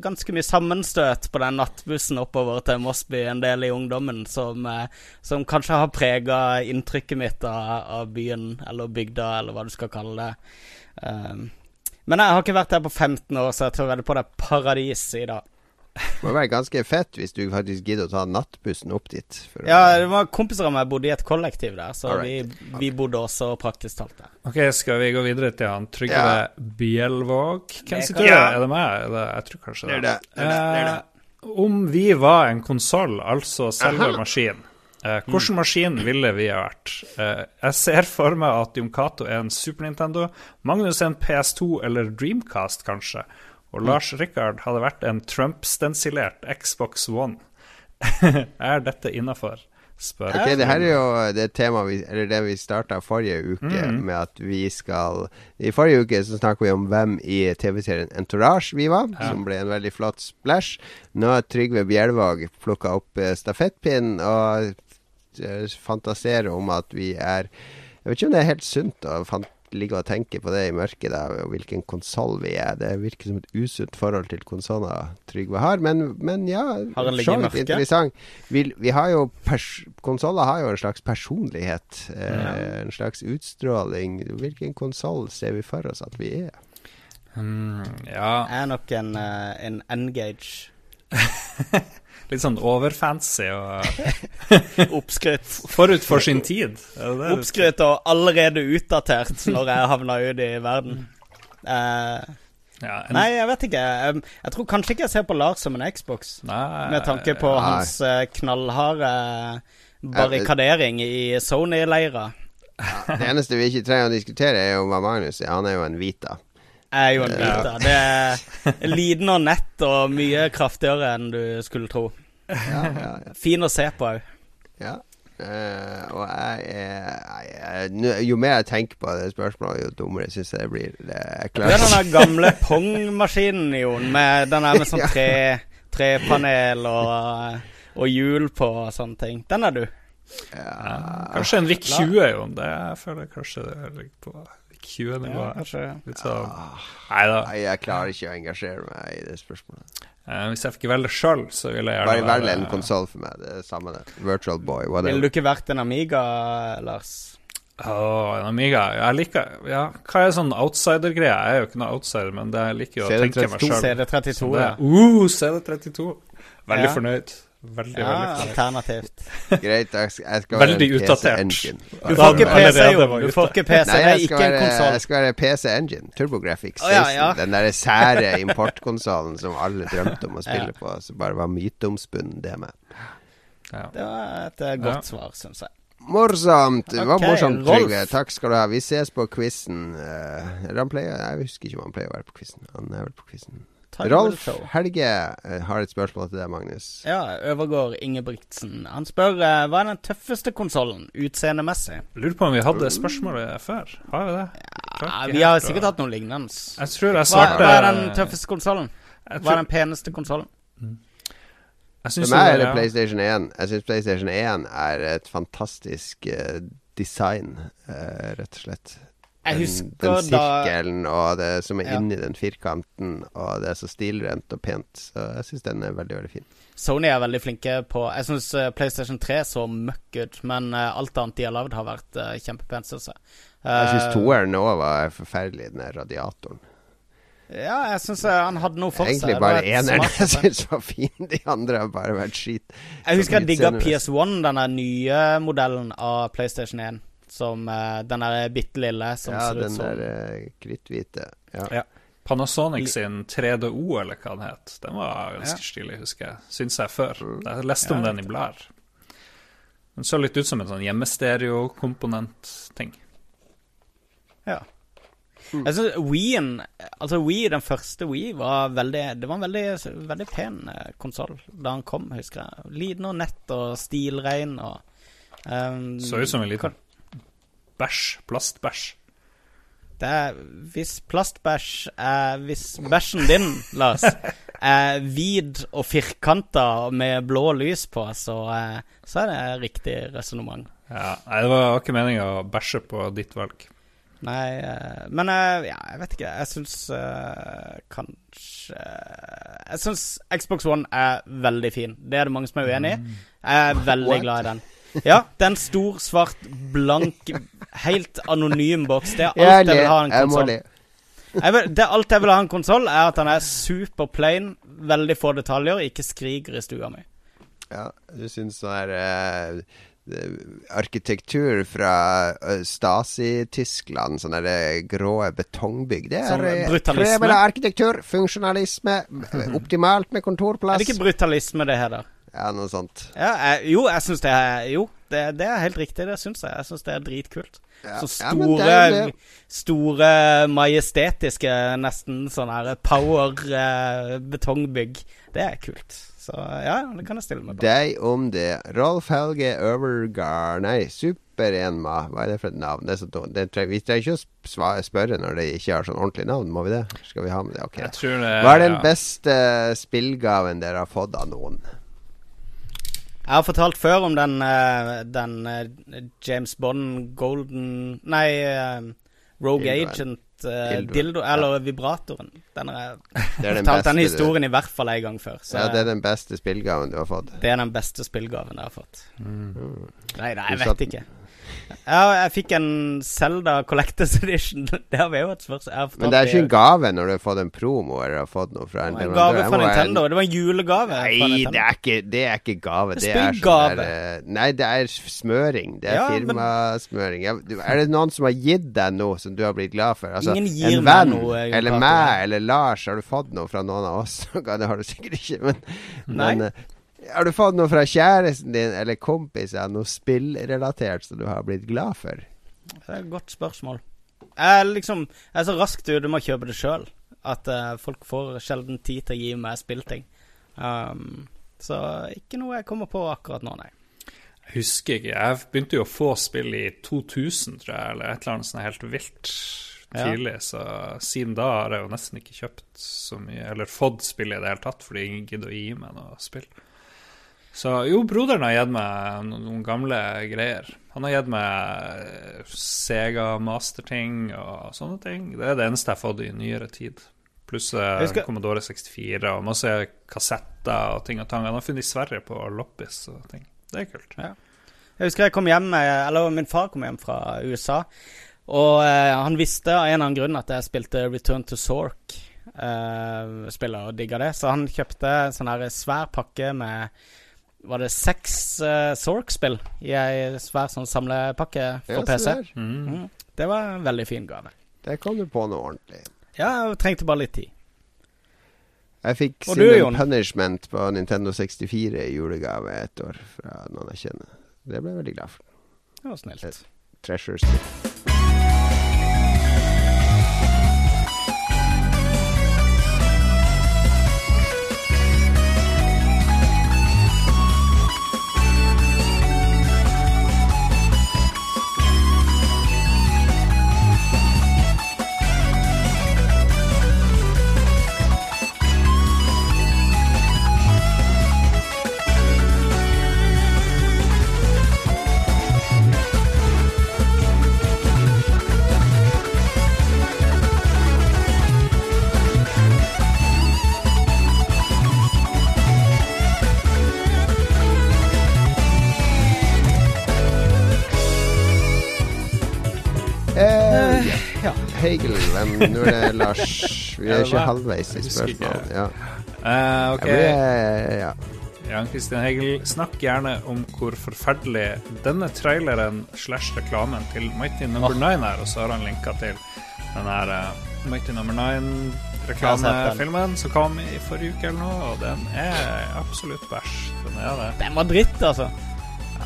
ganske mye sammenstøt på den nattbussen oppover til Mosby en del i ungdommen, som, uh, som kanskje har prega inntrykket mitt av, av, byen, eller bygda, eller hva du skal kalle det. Um, men jeg har ikke vært her på 15 år, så jeg tør vedde på det paradis i dag. Det må være ganske fett hvis du faktisk gidder å ta nattbussen opp dit. ja, det var kompiser av meg bodde i et kollektiv der, så right. vi, vi, bodde også praktisk talt der. Ok, Skal vi gå videre til han Trygve ja. Bjelvåg? Hvem sitter ja. Er det meg? Er det, jeg tror kanskje det. det, det. det, det. Eh, om vi var en konsoll, altså selve maskinen Eh, hvilken maskin ville vi ha vært? Eh, jeg ser for meg at Jon Cato er en Super Nintendo, Magnus er en PS2 eller Dreamcast, kanskje. Og Lars Rikard hadde vært en Trump-stensilert Xbox One. er dette innafor? Spør. Ok, Det her er jo det temaet vi, eller det vi starta forrige uke mm. med at vi skal I forrige uke så snakka vi om hvem i TV-serien Entourage vi var, ja. som ble en veldig flott splash. Nå har Trygve Bjelvåg plukka opp eh, stafettpinnen og uh, fantaserer om at vi er jeg vet ikke om det er helt sunt å ligge og tenke på det i mørket, da, og hvilken konsoll vi er. Det virker som et usunt forhold til konsoller Trygve har, men, men ja, Har han ligget i mørket? interessant. Vi, vi har jo pers Konsoller har jo en slags personlighet, eh, en slags utstråling. Hvilken konsoll ser vi for oss at vi er? Mm, ja, Jeg er nok en, eh, en N-gage. litt sånn overfancy og Oppskrytt. forut for sin tid. Oppskrytt og allerede utdatert når jeg havna ut i verden. Uh, Ja, en, nei, jeg vet ikke. Jeg, jeg tror kanskje ikke jeg ser på Lars som en Xbox. nei, Med tanke på Nei. hans eh, knallharde barrikadering i Sony-leira. Det eneste vi ikke trenger å diskutere, er jo hva Magnus er. Han er jo en Vita. Er jo en bit da, Det er liten og nett og mye kraftigere enn du skulle tro. Ja, ja, ja. Fin å se på òg. ja. Uh, og jeg er jeg, er- Jo mer jeg tenker på det spørsmålet, jo dummere syns jeg det blir. Det er Du er den der gamle Pong-maskinen, Jon, med den der med sånn tre, trepanel og, og hjul på og sånne ting. Den er du. ja, kanskje en Vik 20, jo. Det jeg føler jeg kanskje det ligger på VIC 20-nivået. kanskje. Litt sånn Nei da. Nei, jeg klarer ikke å engasjere meg i det spørsmålet. Uh, hvis jeg fikk velge sjøl, så ville jeg Bare gjerne velg en konsoll for meg. Det er samme det. Virtual Boy, Ville du ikke vært en Amiga, Lars? Åh, en Amiga. Jeg liker Ja, hva er sånn outsider-greie? Jeg er jo ikke noe outsider, men det jeg liker jo å tenke meg sjøl. CD32, ja. Uh, CD32. Veldig Ja. fornøyd. Veldig, Ja, veldig alternativt. Greit, jeg skal, jeg Veldig være en utdatert. PC-engine. Du får ikke PC, jo. Du får ikke PC. Nei, Det er jeg skal ikke en være, konsoll. jeg skal være PC Engine. TurboGrafx 16. Oh, ja, ja. Den der sære importkonsollen som alle drømte om å spille på, som bare var myteomspunnen det med. Ja. Det var et eh, godt svar, syns jeg. Morsomt! Det var okay, morsomt, Trygve. Takk skal du ha. Vi ses på quizen. Uh, han pleier, jeg husker ikke om han pleier å være på quizen. Han er vel på quizen. Rolf. Helge eh, har et spørsmål til deg, Magnus. Ja, Øvergård Ingebrigtsen. Han spør eh, hva er den tøffeste konsollen utseendemessig? Lurer på om vi hadde spørsmålet før. Har vi det? Ja, vi har sikkert hatt noe lignende. Jeg tror jeg Hva, svarte hva er den tøffeste konsollen? Tror... Hva er den peneste konsollen? Mm. For meg er det. PlayStation 1. Jeg syns PlayStation 1 er et fantastisk eh, design, rett og slett. Den, den da sirkelen og det som er Ja. inni den firkanten, og det er så stilrent og pent. Så jeg syns den er veldig, veldig fin. Sony er veldig flinke på Jeg syns PlayStation 3 så møkk ut, men eh, alt annet de har lagd, har vært uh, kjempepent, syns jeg. Jeg syns Eh, toeren òg var forferdelig, den der radiatoren. Ja, jeg syns han hadde noe for seg. Egentlig bare eneren jeg syns var fin. De andre har bare vært skit. Jeg husker jeg digga PS1, denne nye modellen av PlayStation 1. Som uh, den der bitte lille som Ja, ser ut den som der uh, kritthvite. Ja. Ja. Panasonic sin 3DO, eller hva den het, den var ganske Ja. stilig, husker jeg. Syns jeg før. Jeg leste om Ja, den i blader. Den så litt ut som en sånn hjemmestereokomponent-ting. Ja. Jeg synes Wien, altså Wii, den første Wii, var veldig Det var en veldig, veldig pen eh, konsoll da han kom, husker jeg. Liten og nett og stilrein og um, Så ut som en liten bæsj. Plastbæsj. Det er Hvis plastbæsj er Hvis bæsjen din, Lars, er vid og firkanta med blå lys på, så, eh, så er det riktig resonnement. Ja, nei, det var ikke meninga å bæsje på ditt valg. Nei, eh, men eh, ja, jeg vet ikke. Jeg syns uh, kanskje Jeg syns Xbox One er veldig fin. Det er det mange som er uenig i. Jeg er veldig What? glad i den. Ja, det er en stor, svart, blank, helt anonym boks. Det er alt jeg vil ha en konsoll. Det alt jeg vil ha en konsoll, er at den er super plain, veldig få detaljer, ikke skriker i stua mi. Ja, du syns sånn her eh, eh, arkitektur fra eh, Stasi-Tyskland, sånne der grå betongbygg Det Sånn er eh, krevende arkitektur, funksjonalisme, eh, optimalt med kontorplass. Er det ikke brutalisme, det heter? Ja, noe sånt. Ja, jeg, jo, jeg syns det er Jo, det, det er helt riktig, det syns jeg. Jeg syns det er dritkult. Ja. Så Ja, det store, det. store majestetiske, nesten sånn her power eh, betongbygg. Det er kult. Så ja, det kan jeg stille meg på. Deg om det. Rolf Helge Øvergard Nei, Super-Enma. Hva er det for et navn? Det er så. Det tre- vi trenger ikke å spørre når det ikke har sånn ordentlig navn, må vi det? Skal vi ha med det? Ok. Jeg tror det Hva er den ja. beste spillgaven dere har fått av noen? Jeg har fortalt før om den, eh, den eh, James Bond Golden Nei, eh, Rogue Dildoen. Agent Dildoen, dildo, eller vibratoren. Den har jeg Det er den fortalt den historien i hvert fall en gang før. Så ja, det er den beste spillgaven du har fått. det er den beste spillgaven jeg har fått. Mm. Nei, nei, jeg vet ikke. Ja, jeg fikk en Zelda Collectors Edition. Det har vi jo et spørsmål Men det er ikke en gave når du har fått en promo eller har fått noe fra en en gave fra Nintendo. en-. Det var en julegave. Nei, det er ikke, det er ikke gave. Det er sånn der, eh, Nei, det er smøring. Det er Ja, firmasmøring. Men... Er det noen som har gitt deg noe som du har blitt glad for? Altså, Ingen gir en venn, noe, eller meg, eller Lars. Har du fått noe fra noen av oss? det har du sikkert ikke, men, men eh, Har du fått noe fra kjæresten din eller kompiser? Noe spillrelatert som du har blitt glad for? Det er et godt spørsmål. Jeg er liksom Jeg er så raskt ute med å kjøpe det sjøl at uh, folk får sjelden tid til å gi meg spillting. Um, så ikke noe jeg kommer på akkurat nå, nei. Jeg husker ikke. Jeg begynte jo å få spill i 2000, tror jeg, eller et eller annet sånt helt vilt Ja. tidlig. Så siden da har jeg jo nesten ikke kjøpt så mye, eller fått spill i det hele tatt, fordi ingen gidder å gi meg noe spill. Så jo, broderen har gitt meg noen gamle greier. Han har gitt meg eh, Sega Master-ting og sånne ting. Det er det eneste jeg har fått i nyere tid. Pluss skal... Commodore 64 og masse kassetter og ting og tang. Han har funnet i Sverige på loppis og ting. Det er kult. Jeg husker jeg kom hjem eh, Eller min far kom hjem fra USA. Og eh, han visste av en eller annen grunn at jeg spilte Return to Sork. Uh, spiller og digger det. Så han kjøpte en sånn her svær pakke med Var det seks uh, Sork-spill i ei svær sånn samlepakke for Ja, PC? Mm. Mm. Det var en veldig fin gave. Det kom du på noe ordentlig. Ja, jeg trengte bare litt tid. Jeg fikk Sin and Punishment på Nintendo 64 i julegave et år fra noen jeg kjenner. Det ble jeg veldig glad for. Det var snilt. Treasure Hegel, men Nå er det Lars. Vi er ikke halvveis i spørsmålet. Ja. Uh, ok, ja. Jan Christian Hegel, snakk gjerne om hvor forferdelig denne traileren slash reklamen til Mighty Number no. 9 er, og så har han linka til den her uh, Mighty Number 9 Jeg har sett den. reklamefilmen som kom i forrige uke eller noe, og den er absolutt bæsj. Den er det. Den var dritt, altså.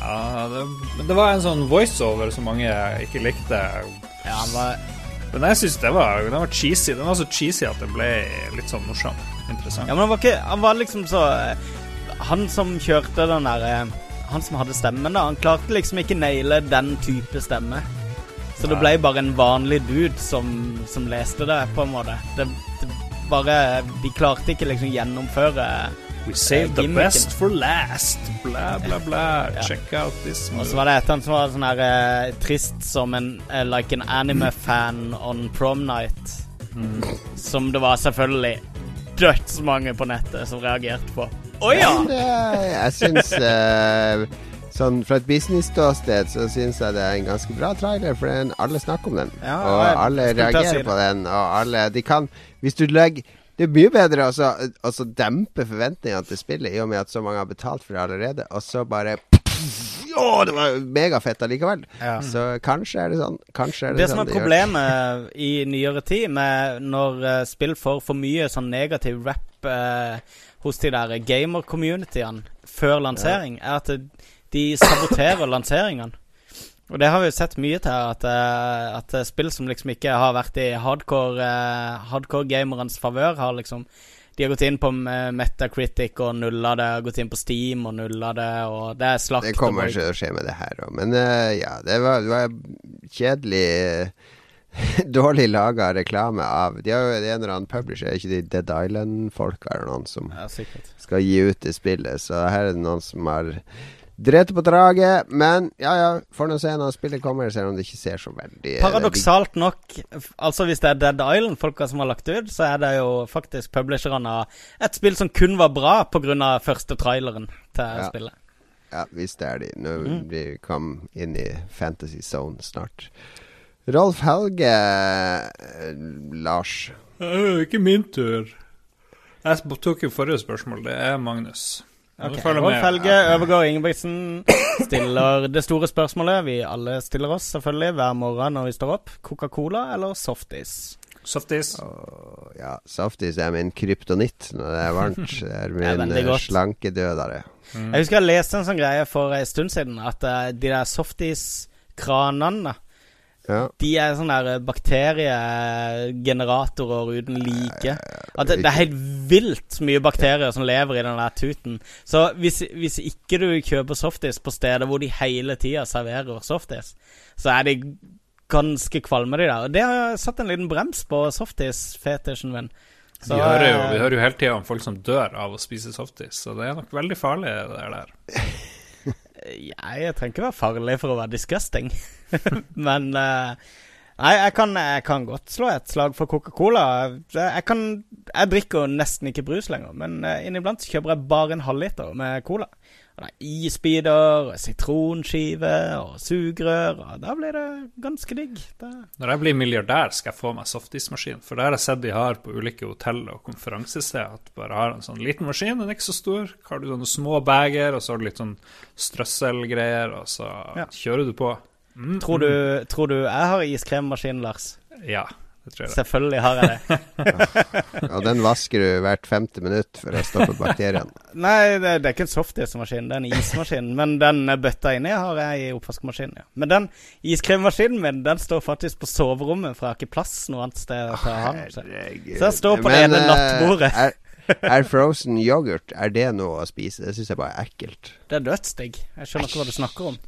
Ja, det, men det var en sånn voiceover som mange ikke likte. Ja, han var Men jeg syns den var, var cheesy. Den var så cheesy at det ble litt sånn morsom. Interessant. Ja, men han var ikke Han var liksom så eh, Han som kjørte den der eh, Han som hadde stemmen, da, han klarte liksom ikke naile den type stemme. Så det ble bare en vanlig dude som, som leste det, på en måte. Det, det bare De klarte ikke liksom gjennomføre We saved the best for last. Bla, bla, bla. Ja. Check out this Og så var det et eller annet som var sånn her uh, trist som en uh, Like an anime-fan on prom night. Mm. Som det var selvfølgelig dødsmange på nettet som reagerte på. Å ja! Men uh, jeg syns Sånn Fra et business-ståsted så syns jeg det er en ganske bra trailer, for den, alle snakker om den. Ja, og jeg alle reagerer på den, og alle De kan Hvis du legger det er mye bedre å så- å så dempe forventningene til spillet, i og med at så mange har betalt for det allerede, og så bare Å, det var megafett allikevel. Ja. Så kanskje er det sånn. Kanskje er det, Det sånn som er problemet i nyere tid, med når uh, spill får for mye sånn negativ rap uh, hos de der gamer-communityene før lansering, er at de saboterer lanseringene. Og det har vi jo sett mye til, at, eh, at spill som liksom ikke har vært i hardcore, eh, hardcore gamerens favør, har liksom De har gått inn på Metacritic og nulla det, har gått inn på Steam og nulla det, og det er slakt. Det kommer ikke til å skje med det her òg. Men uh, ja, det var, det var kjedelig Dårlig laga reklame av De har jo en eller annen publisher, er ikke de Dead Island-folka eller noen som Ja, skal gi ut det spillet. Så her er det noen som har drete på draget. Men ja, ja, får nå se når spillet kommer, selv om det ikke ser så veldig eh, Paradoksalt nok, altså hvis det er Dead Island-folka som har lagt ut, så er det jo faktisk publisherne av et spill som kun var bra pga. første traileren til Ja. spillet. Ja, hvis det er de. Nå Mm. vi kom inn i fantasy zone snart. Rolf Helge eh, Lars. Det er jo ikke min tur. Jeg tok jo forrige spørsmål. Det er Magnus. Ja, du Ok, følger Rolf-Helge Øvergaard Ingebrigtsen stiller det store spørsmålet vi alle stiller oss selvfølgelig hver morgen når vi står opp. Coca-Cola eller softis? Softis. Oh, ja, Softis er min kryptonitt når det er varmt. Det er min ja, slankedødere. Mm. Jeg husker jeg leste en sånn greie for en stund siden, at uh, de der softis-kranene Ja. De er sånne der bakteriegeneratorer uten like. At det, det er helt vilt mye bakterier som lever i den der tuten. Så hvis, hvis ikke du kjøper softis på steder hvor de hele tida serverer softis, så er de ganske kvalme, de der. Og det har satt en liten brems på softis-fetisjen min. Så, vi, hører jo, eh, vi hører jo hele tida om folk som dør av å spise softis, så det er nok veldig farlig, det der. Jeg trenger ikke være farlig for å være disgusting. Men uh, Nei, jeg kan, jeg kan godt slå et slag for Coca-Cola. Jeg, kan, jeg drikker nesten ikke brus lenger, men eh, inniblant så kjøper jeg bare en halvliter med cola. Og det er isbiter, sitronskive og sugerør, og da blir det ganske digg. Det, Når jeg blir milliardær, skal jeg få meg softismaskin. For det har jeg sett de har på ulike hotell og konferansesteder. At bare har en sånn liten maskin, den er ikke så stor. Har du sånne små bager, og så har du litt sånn strøsselgreier, og så Ja. kjører du på. Mm, tror, du, tror du jeg har iskremmaskin, Lars? mm. Ja, det tror jeg. Selvfølgelig har jeg det. Og den vasker du hvert femte minutt for å stoppe bakteriene. Nei, det, det er ikke en softismaskin, det er en ismaskin. Men den bøtta inni har jeg i oppvaskmaskinen. Ja. Men den iskremmaskinen min Den står faktisk på soverommet, for jeg har ikke plass noe annet sted å ta den. Så. Jeg står på det ene eh, nattbordet. Er, er frozen yoghurt Er det noe å spise? Det syns jeg bare er ekkelt. Det er dødsdigg. Jeg skjønner ikke hva du snakker om.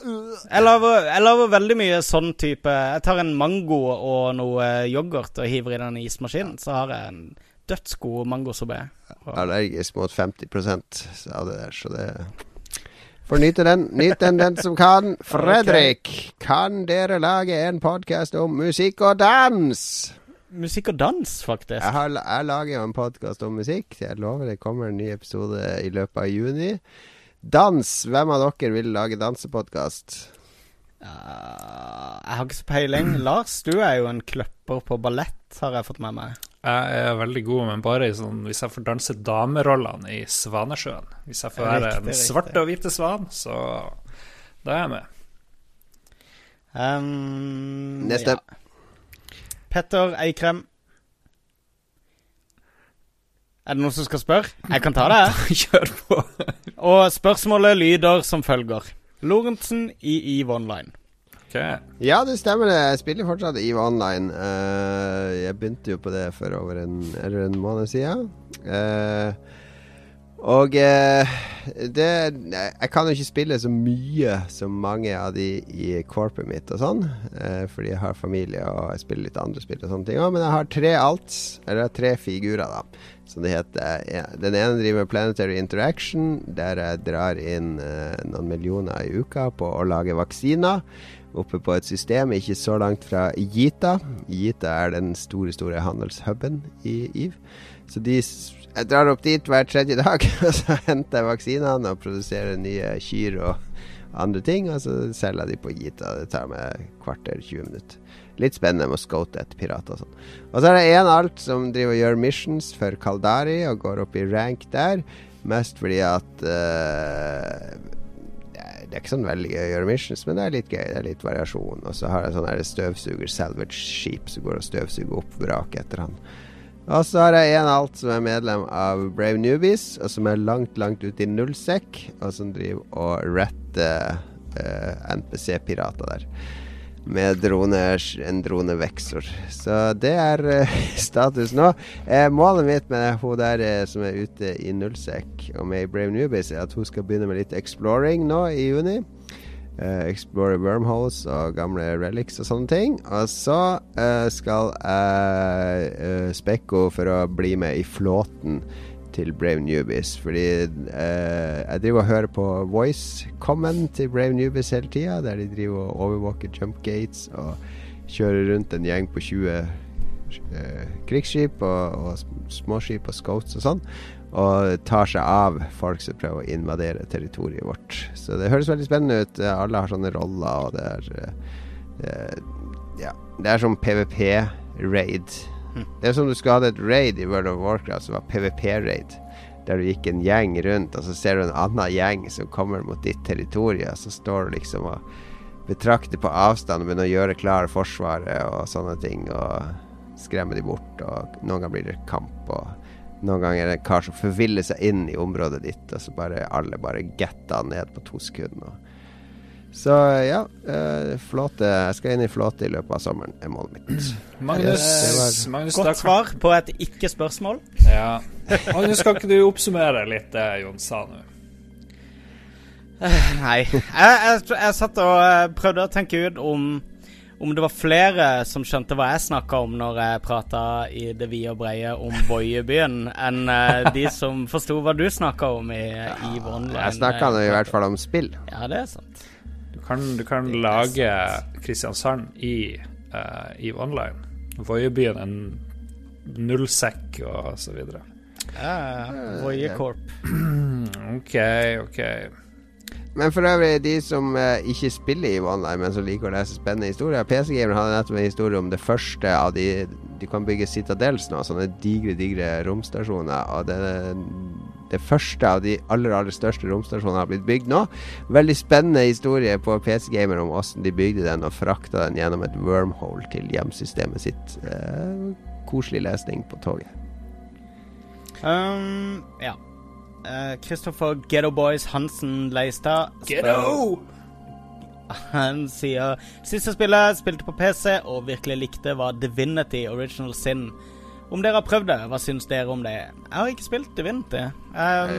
Jeg lager, jeg lager veldig mye sånn type Jeg tar en mango og noe yoghurt og hiver i den ismaskinen, så har jeg en dødsgod mangosorbé. Allergisk mot 50% av det der, så det Får nyte den. Nyt den, den som kan. Fredrik, kan dere lage en podkast om musikk og dans? Musikk og dans, faktisk. Jeg, har, jeg lager jo en podkast om musikk. Jeg lover det kommer en ny episode i løpet av juni. Dans. Hvem av dere vil lage dansepodkast? Uh, jeg har ikke så peiling. Lars, du er jo en kløpper på ballett, har jeg fått med meg. Jeg er veldig god, men bare i sånn, hvis jeg får danse damerollene i Svanesjøen. Hvis jeg får være Riktig, en riktig. svarte og hvite svan, så da er jeg med. Um, Neste. Ja. Petter Eikrem. Er det noen som skal spørre? Jeg kan ta det. Kjør på. Og spørsmålet lyder som følger. Lorentzen i EVE Online. Ok. Ja, det stemmer det. Jeg spiller fortsatt EVE Online. Uh, jeg begynte jo på det for over en, eller en måned siden. Eh, og eh, det Jeg kan jo ikke spille så mye som mange av de i corpet mitt og sånn, eh, fordi jeg har familie og jeg spiller litt andre spill og sånne ting òg, men jeg har tre alts, eller tre figurer, da. Som det heter. Den ene driver med Planetary Interaction, der jeg drar inn eh, noen millioner i uka på å lage vaksiner oppe på et system ikke så langt fra Gita. Gita er den store, store handelshuben i EVE. Så de, jeg drar opp dit hver tredje dag, og så henter jeg vaksinene og produserer nye kyr og andre ting, og så selger jeg de på Gita. Det tar meg kvarter, 20 minutter. Litt spennende med å scote etter pirater og sånn. Og så er det en alt som driver og gjør missions for Kaldari, og går opp i rank der. Mest fordi at uh, det er- ikke sånn veldig gøy å gjøre missions, men det er litt gøy. Det er litt variasjon. Og så har jeg sånn her støvsuger, salvage-skip, som går og støvsuger opp vraket etter han. Og så har jeg en alt som er medlem av Brave Newbies, og som er langt, langt ute i nullsekk, og som driver og retter uh, NPC-pirater der. Med droner, en droneveksor. Så det er uh, status nå. Eh, målet mitt med hun der eh, som er ute i nullsekk og med i Brave Newbies, er at hun skal begynne med litt exploring nå i juni. Eh, explore wormholes og gamle relics og sånne ting. Og så uh, skal jeg uh, henne for å bli med i flåten til Brave Newbies. Fordi jeg driver og hører på voice-comment til Brave Newbies hele tida, der de driver og overvåker jump gates og kjører rundt en gjeng på 20 eh, krigsskip og, og småskip og scouts og sånn. Og tar seg av folk som prøver å invadere territoriet vårt. Så det høres veldig spennende ut. Alle har sånne roller, og det er uh, Ja, det er som PVP-raid. Det er som du skulle hatt et raid i World of Warcraft som var PVP-raid. Der du gikk en gjeng rundt, og så ser du en annen gjeng som kommer mot ditt territorium. Så står du liksom og betrakter på avstand og begynner å gjøre klar Forsvaret og sånne ting. Og skremmer de bort. Og noen ganger blir det kamp. Og noen ganger er det en kar som forviller seg inn i området ditt, og så bare alle bare getta ned på to sekunder. Så ja, eh, flåte Jeg skal inn i flåte i løpet av sommeren, er målet mitt. Magnus, yes, Magnus Godt svar på et ikke-spørsmål. Ja. Magnus, kan ikke du oppsummere litt det Jon sa nå? Nei. Jeg, jeg, jeg satt og eh, prøvde å tenke ut om, om det var flere som skjønte hva jeg snakka om når jeg prata i det vide og breie om Voiebyen, enn eh, de som forsto hva du snakka om i, i Online. Jeg snakka nå i hvert fall om spill. Ja, det er sant. Du kan, du kan lage Kristiansand i uh, EVE Online. Voiebyen en nullsekk og så videre. Ja, Voiekorp. OK, OK. Men for øvrig, de som eh, ikke spiller i Online, men som liker å lese spennende historier PC Gamer hadde nettopp en historie om det første av de Du kan bygge Citadels nå, sånne digre, digre romstasjoner. Og det, det første av de aller, aller største romstasjonene har blitt bygd nå. Veldig spennende historie på PC Gamer om åssen de bygde den og frakta den gjennom et wormhole til hjemsystemet sitt. Eh, koselig lesning på toget. Um, ja. Kristoffer Ghetto Boys Hansen Leistad Ghetto! Han sier Siste spillet spilte på PC og virkelig likte, var Divinity Original Sin. Om dere har prøvd det, hva syns dere om det? Jeg har ikke spilt Divinity. Um,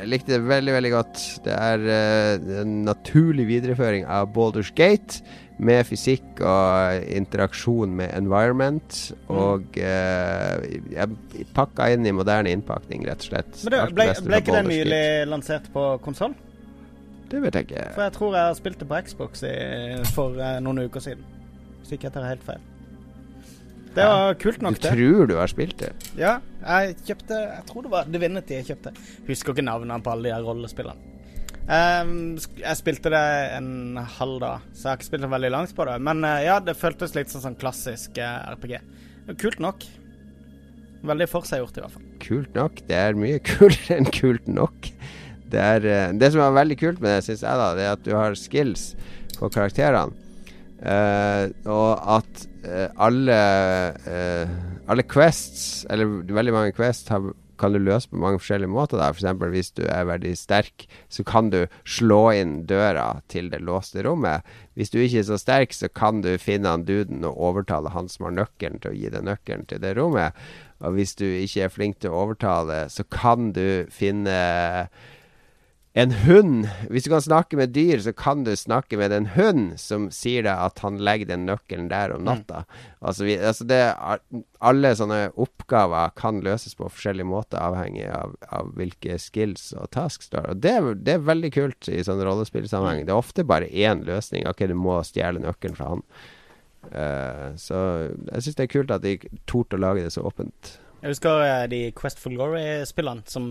Jeg likte det veldig, veldig godt. Det er uh, en naturlig videreføring av Baldur's Gate med fysikk og interaksjon med environment. Og eh, jeg pakka inn i moderne innpakning, rett og slett. men det, ble, ble ikke Baldur's nylig lansert på konsoll? Det vet jeg ikke. For jeg tror jeg har spilt det på Xbox i, for eh, noen uker siden. Hvis ikke jeg tar helt feil. Det var kult Du nok, det. tror du har spilt det? Ja, jeg kjøpte Jeg tror det var Divinity jeg kjøpte. Husker ikke navnene på alle de her rollespillene. Ehm, jeg spilte det en halv dag, så jeg har ikke spilt det veldig langt på det. Men eh, ja, det føltes litt sånn, sånn klassisk eh, RPG. Kult nok. Veldig forseggjort, i hvert fall. Kult nok. Det er mye kulere enn kult nok. Det, er, eh, det som er veldig kult med det, syns jeg, da, det er at du har skills på karakterene. Og at alle Alle quests, eller veldig mange quests, har, kan du løse på mange forskjellige måter. Da. For hvis du er veldig sterk, så kan du slå inn døra til det låste rommet. Hvis du ikke er så sterk, så kan du finne han duden og overtale han som har nøkkelen til å gi deg nøkkelen til det rommet. Og hvis du ikke er flink til å overtale, så kan du finne en hund Hvis du kan snakke med dyr, så kan du snakke med en hund som sier deg at han legger den nøkkelen der om natta. Altså, vi, altså det, alle sånne oppgaver kan løses på forskjellige måter, avhengig av, av hvilke skills og tasks du har. Og det, det er veldig kult i sånn rollespillsammenheng. Det er ofte bare én løsning. Ok, du må stjele nøkkelen fra han. Uh, så jeg syns det er kult at de torde å lage det så åpent. Jeg husker eh, de Quest for Glory-spillene som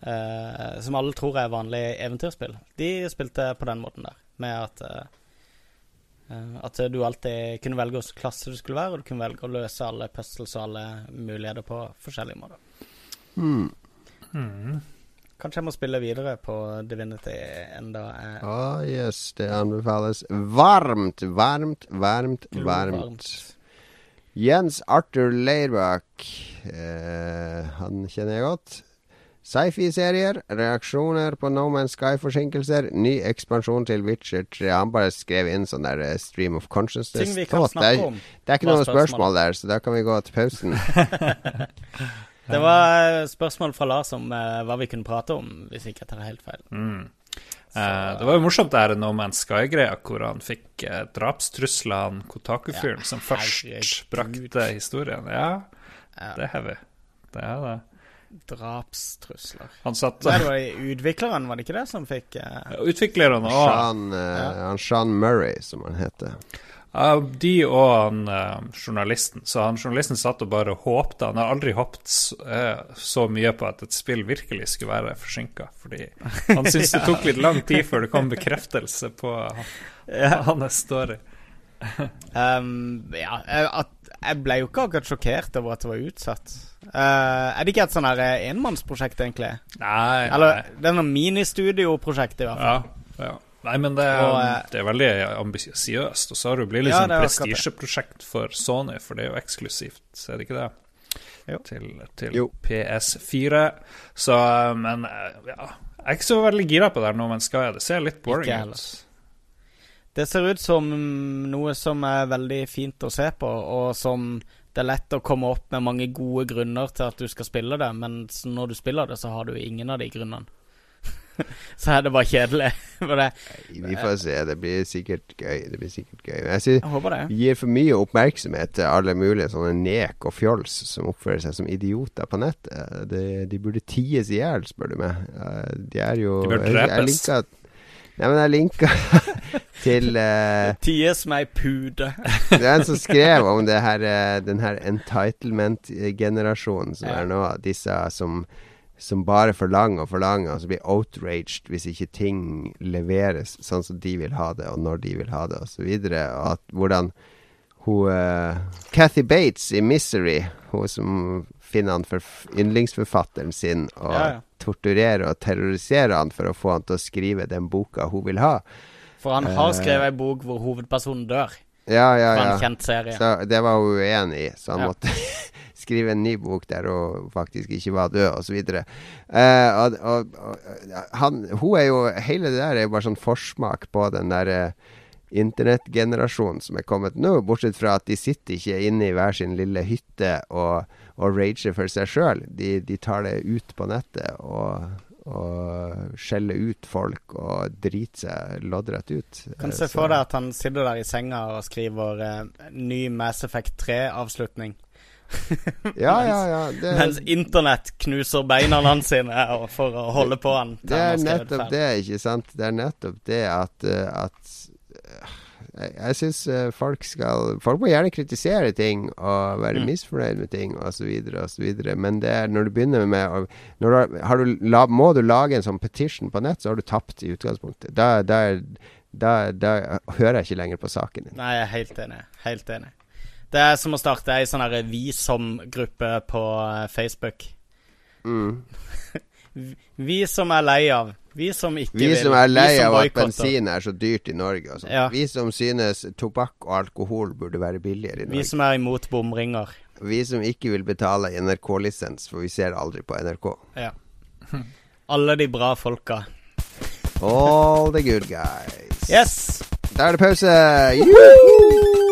eh, Som alle tror er vanlige eventyrspill. De spilte på den måten der, med at eh, eh, At du alltid kunne velge hvilken klasse du skulle være, og du kunne velge å løse alle puzzles og alle muligheter på forskjellige måter. Mm. Mm. Kanskje jeg må spille videre på Divinity enda jeg Ah, yes, det anbefales varmt, varmt, varmt, varmt. varmt. Jens Arthur Leirbakk, eh, han kjenner jeg godt. Sci-fi-serier, reaksjoner på No Man's Sky-forsinkelser, ny ekspansjon til Witcher 3. Han bare skrev inn sånn der eh, stream of consciousness. Ting vi kan det, er, det er ikke noe spørsmål der, så da kan vi gå til pausen. Det var eh, spørsmål fra Lars om uh, hva vi kunne prate om, hvis ikke jeg tar helt feil. Mm. Uh, det var jo morsomt det her No Man's Sky-greia, hvor han fikk uh, drapstrusler, han Kotaku-fyren, Ja, som først herregud. brakte historien. Ja, Ja. det er heavy. Det er det. Drapstrusler. Han satt Nei, det var utvikleren, var det ikke det, som fikk uh... Utvikleren og Sean, eh, han Sean Murray, som han heter. Uh, de og han uh, journalisten. Så han journalisten satt og bare håpte. Han har aldri håpet så, eh, så mye på at et spill virkelig skulle være forsinka. Fordi han syntes det tok litt lang tid før det kom bekreftelse på Ja. hans story. Um, ja, at, jeg ble jo ikke akkurat sjokkert over at det var utsatt. Uh, er det ikke et sånn her enmannsprosjekt, egentlig? Nei, Eller nei. det er noe ministudioprosjekt, i hvert fall. Ja, ja. Nei, men det, Og, eh, det er veldig ambisiøst. Og så har det blitt litt Ja, sånn er prestisjeprosjekt for Sony, for det er jo eksklusivt, er det ikke det? Jo. Til, til Jo. PS4. Så, men ja. Jeg er ikke så veldig gira på det her nå, men skal jeg? Det ser litt boring ut. Det ser ut som noe som er veldig fint å se på, og som det er lett å komme opp med mange gode grunner til at du skal spille det, men når du spiller det, så har du ingen av de grunnene. så er det bare kjedelig. For det, Vi får se. Det blir sikkert gøy. Det blir sikkert gøy. Men jeg synes jeg håper det. gir for mye oppmerksomhet til alle mulige sånne nek og fjols som oppfører seg som idioter på nettet. De, de burde ties i hjel, spør du meg. Eh, De er jo De bør jeg- jeg drepes. linka- Nei, men jeg linka til uh, Ties meg pude. Det er en som skrev om det her, uh, den her entitlement-generasjonen som Ja. er nå. Disse som, som bare forlanger og forlanger, og så blir outraged hvis ikke ting leveres sånn som de vil ha det, og når de vil ha det, osv. Og at hvordan hun uh, Cathy Bates i 'Misery', hun som finner han for yndlingsforfatteren sin og Ja, ja. Torturerer og terrorisere han for å få han til å skrive den boka hun vil ha. For han har Eh. skrevet ei bok hvor hovedpersonen dør. Ja, ja, ja. en kjent serie. Så det var hun uenig i, så han Ja. måtte skrive en ny bok der hun faktisk ikke var død, osv. Uh, og, og, og han, hun er jo Hele det der er jo bare sånn forsmak på den der uh, internettgenerasjonen som er kommet nå, bortsett fra at de sitter ikke inne i hver sin lille hytte og, og rager for seg sjøl. De, de tar det ut på nettet og, og skjeller ut folk og driter seg loddrett ut. Kan Eh, se for deg at han sitter der i senga og skriver eh, ny Mass Effect 3-avslutning. Ja, ja, ja. Det, Mens internett knuser beina hans sine for å holde på han. Det er nettopp det, ikke sant? Det er nettopp det at, eh, at eh, Jeg, syns folk skal Folk må gjerne kritisere ting og være Mm. misfornøyd med ting osv., osv., men det er når du begynner med når du har, du, la, Må du lage en sånn petition på nett, så har du tapt i utgangspunktet. Da, da, da, da hører jeg ikke lenger på saken din. Nei, jeg er helt enig. Helt enig. Det er som å starte ei sånn Vi som-gruppe på eh, Facebook. Mm. Vi som er lei av. Vi som ikke Vi som er lei av at bensin er så dyrt i Norge. Altså. Ja. Vi som synes tobakk og alkohol burde være billigere i Norge. Vi som er imot bomringer. Vi som ikke vil betale NRK-lisens, for vi ser aldri på NRK. Ja. Alle de bra folka. All the good guys. Yes! Da er det pause. Juhu!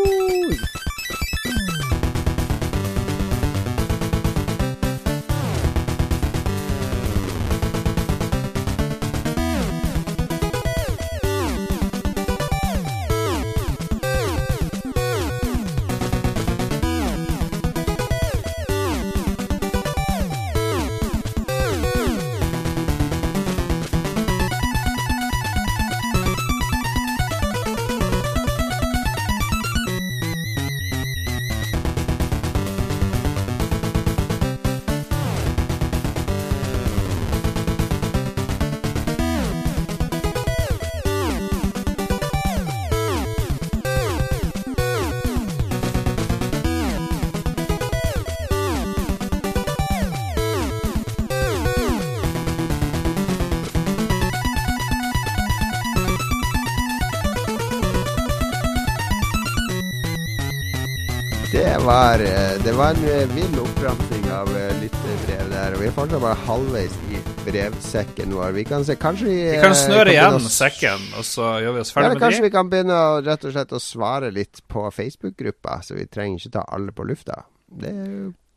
Var, eh, det var en eh, vill oppramsing av eh, lytterbrev der. Og vi er fortsatt bare halvveis i brevsekken vår. Vi kan se, kanskje vi Vi kan eh, snøre kan igjen å sekken, og så gjør vi oss Ja, ferdig eller med kanskje vi kan begynne å, rett og slett å svare litt på Facebook-gruppa, så vi trenger ikke ta alle på lufta. Det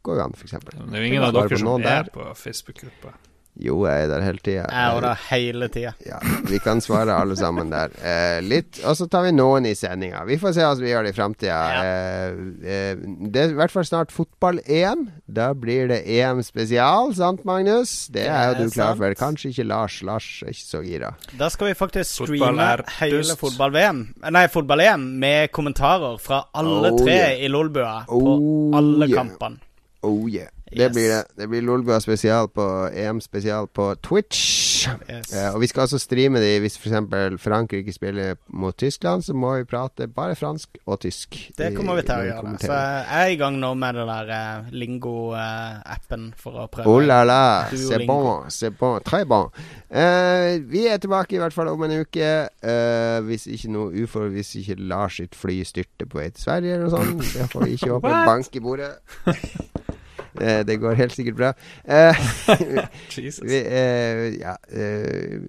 går jo an, f.eks. Det er jo ingen av dere som er der. på Facebook-gruppa. Jo, jeg er der hele tida. Jeg er der hele tida. Ja, vi kan svare alle sammen der. Eh, litt, og så tar vi noen i sendinga. Vi får se hvordan vi gjør det i framtida. Ja. eh, det er i hvert fall snart fotball-EM. Da blir det EM spesial, sant Magnus? Det er jo du klar for. Kanskje ikke Lars. Lars er ikke så gira. Da skal vi faktisk streame hele fotball-VM Nei, fotball-EM med kommentarer fra alle Oh, tre yeah. i Lolbua Oh, på alle yeah. kampene. Oh yeah. Det Yes. blir det. Det blir Lolbua spesial på EM spesial på Twitch. Yes. Eh, og vi skal også streame de hvis f.eks. Frankrike spiller mot Tyskland, så må vi prate bare fransk og tysk. Det kommer vi til å gjøre. Så jeg er i gang nå med det der eh, Lingo-appen for å prøve. Oh la la, c'est bon, c'est bon, très bon. Eh, vi er tilbake i hvert fall om en uke. Eh, hvis ikke noe ufor Hvis ikke Lars sitt fly styrter på vei til Sverige eller noe sånt. Det får vi ikke håpe. What? Bank i bordet. Eh, det går helt sikkert bra. Eh, Jesus. vi, eh, ja eh,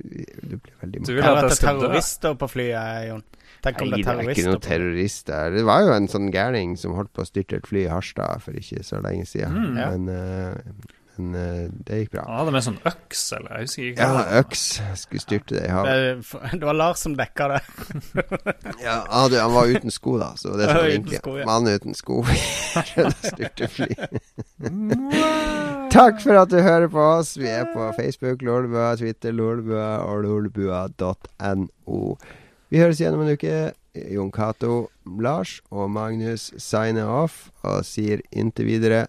Du blir veldig Du Det vil har at jeg terrorister på flyet, Jon. Tenk om Nei, det det er er ikke noen terrorister. Det var jo en sånn gærning som holdt på å styrte et fly i Harstad for ikke så lenge siden. Mm, ja. Men, eh, men eh, det gikk bra. Han hadde med sånn øks, eller jeg husker ikke. Ja, øks. Skulle styrte det i havet. Det, det var Lars som dekka det. Ja, ah, du, han var uten sko, da. Så det som var egentlig sko, ja. Mann uten sko. Styrte fly. Takk for at du hører på oss. Vi er på Facebook, Lolbua, Twitter, Lolbua og lolbua.no. Vi høres igjen om en uke. Jon Cato, Lars og Magnus signer off og sier inntil videre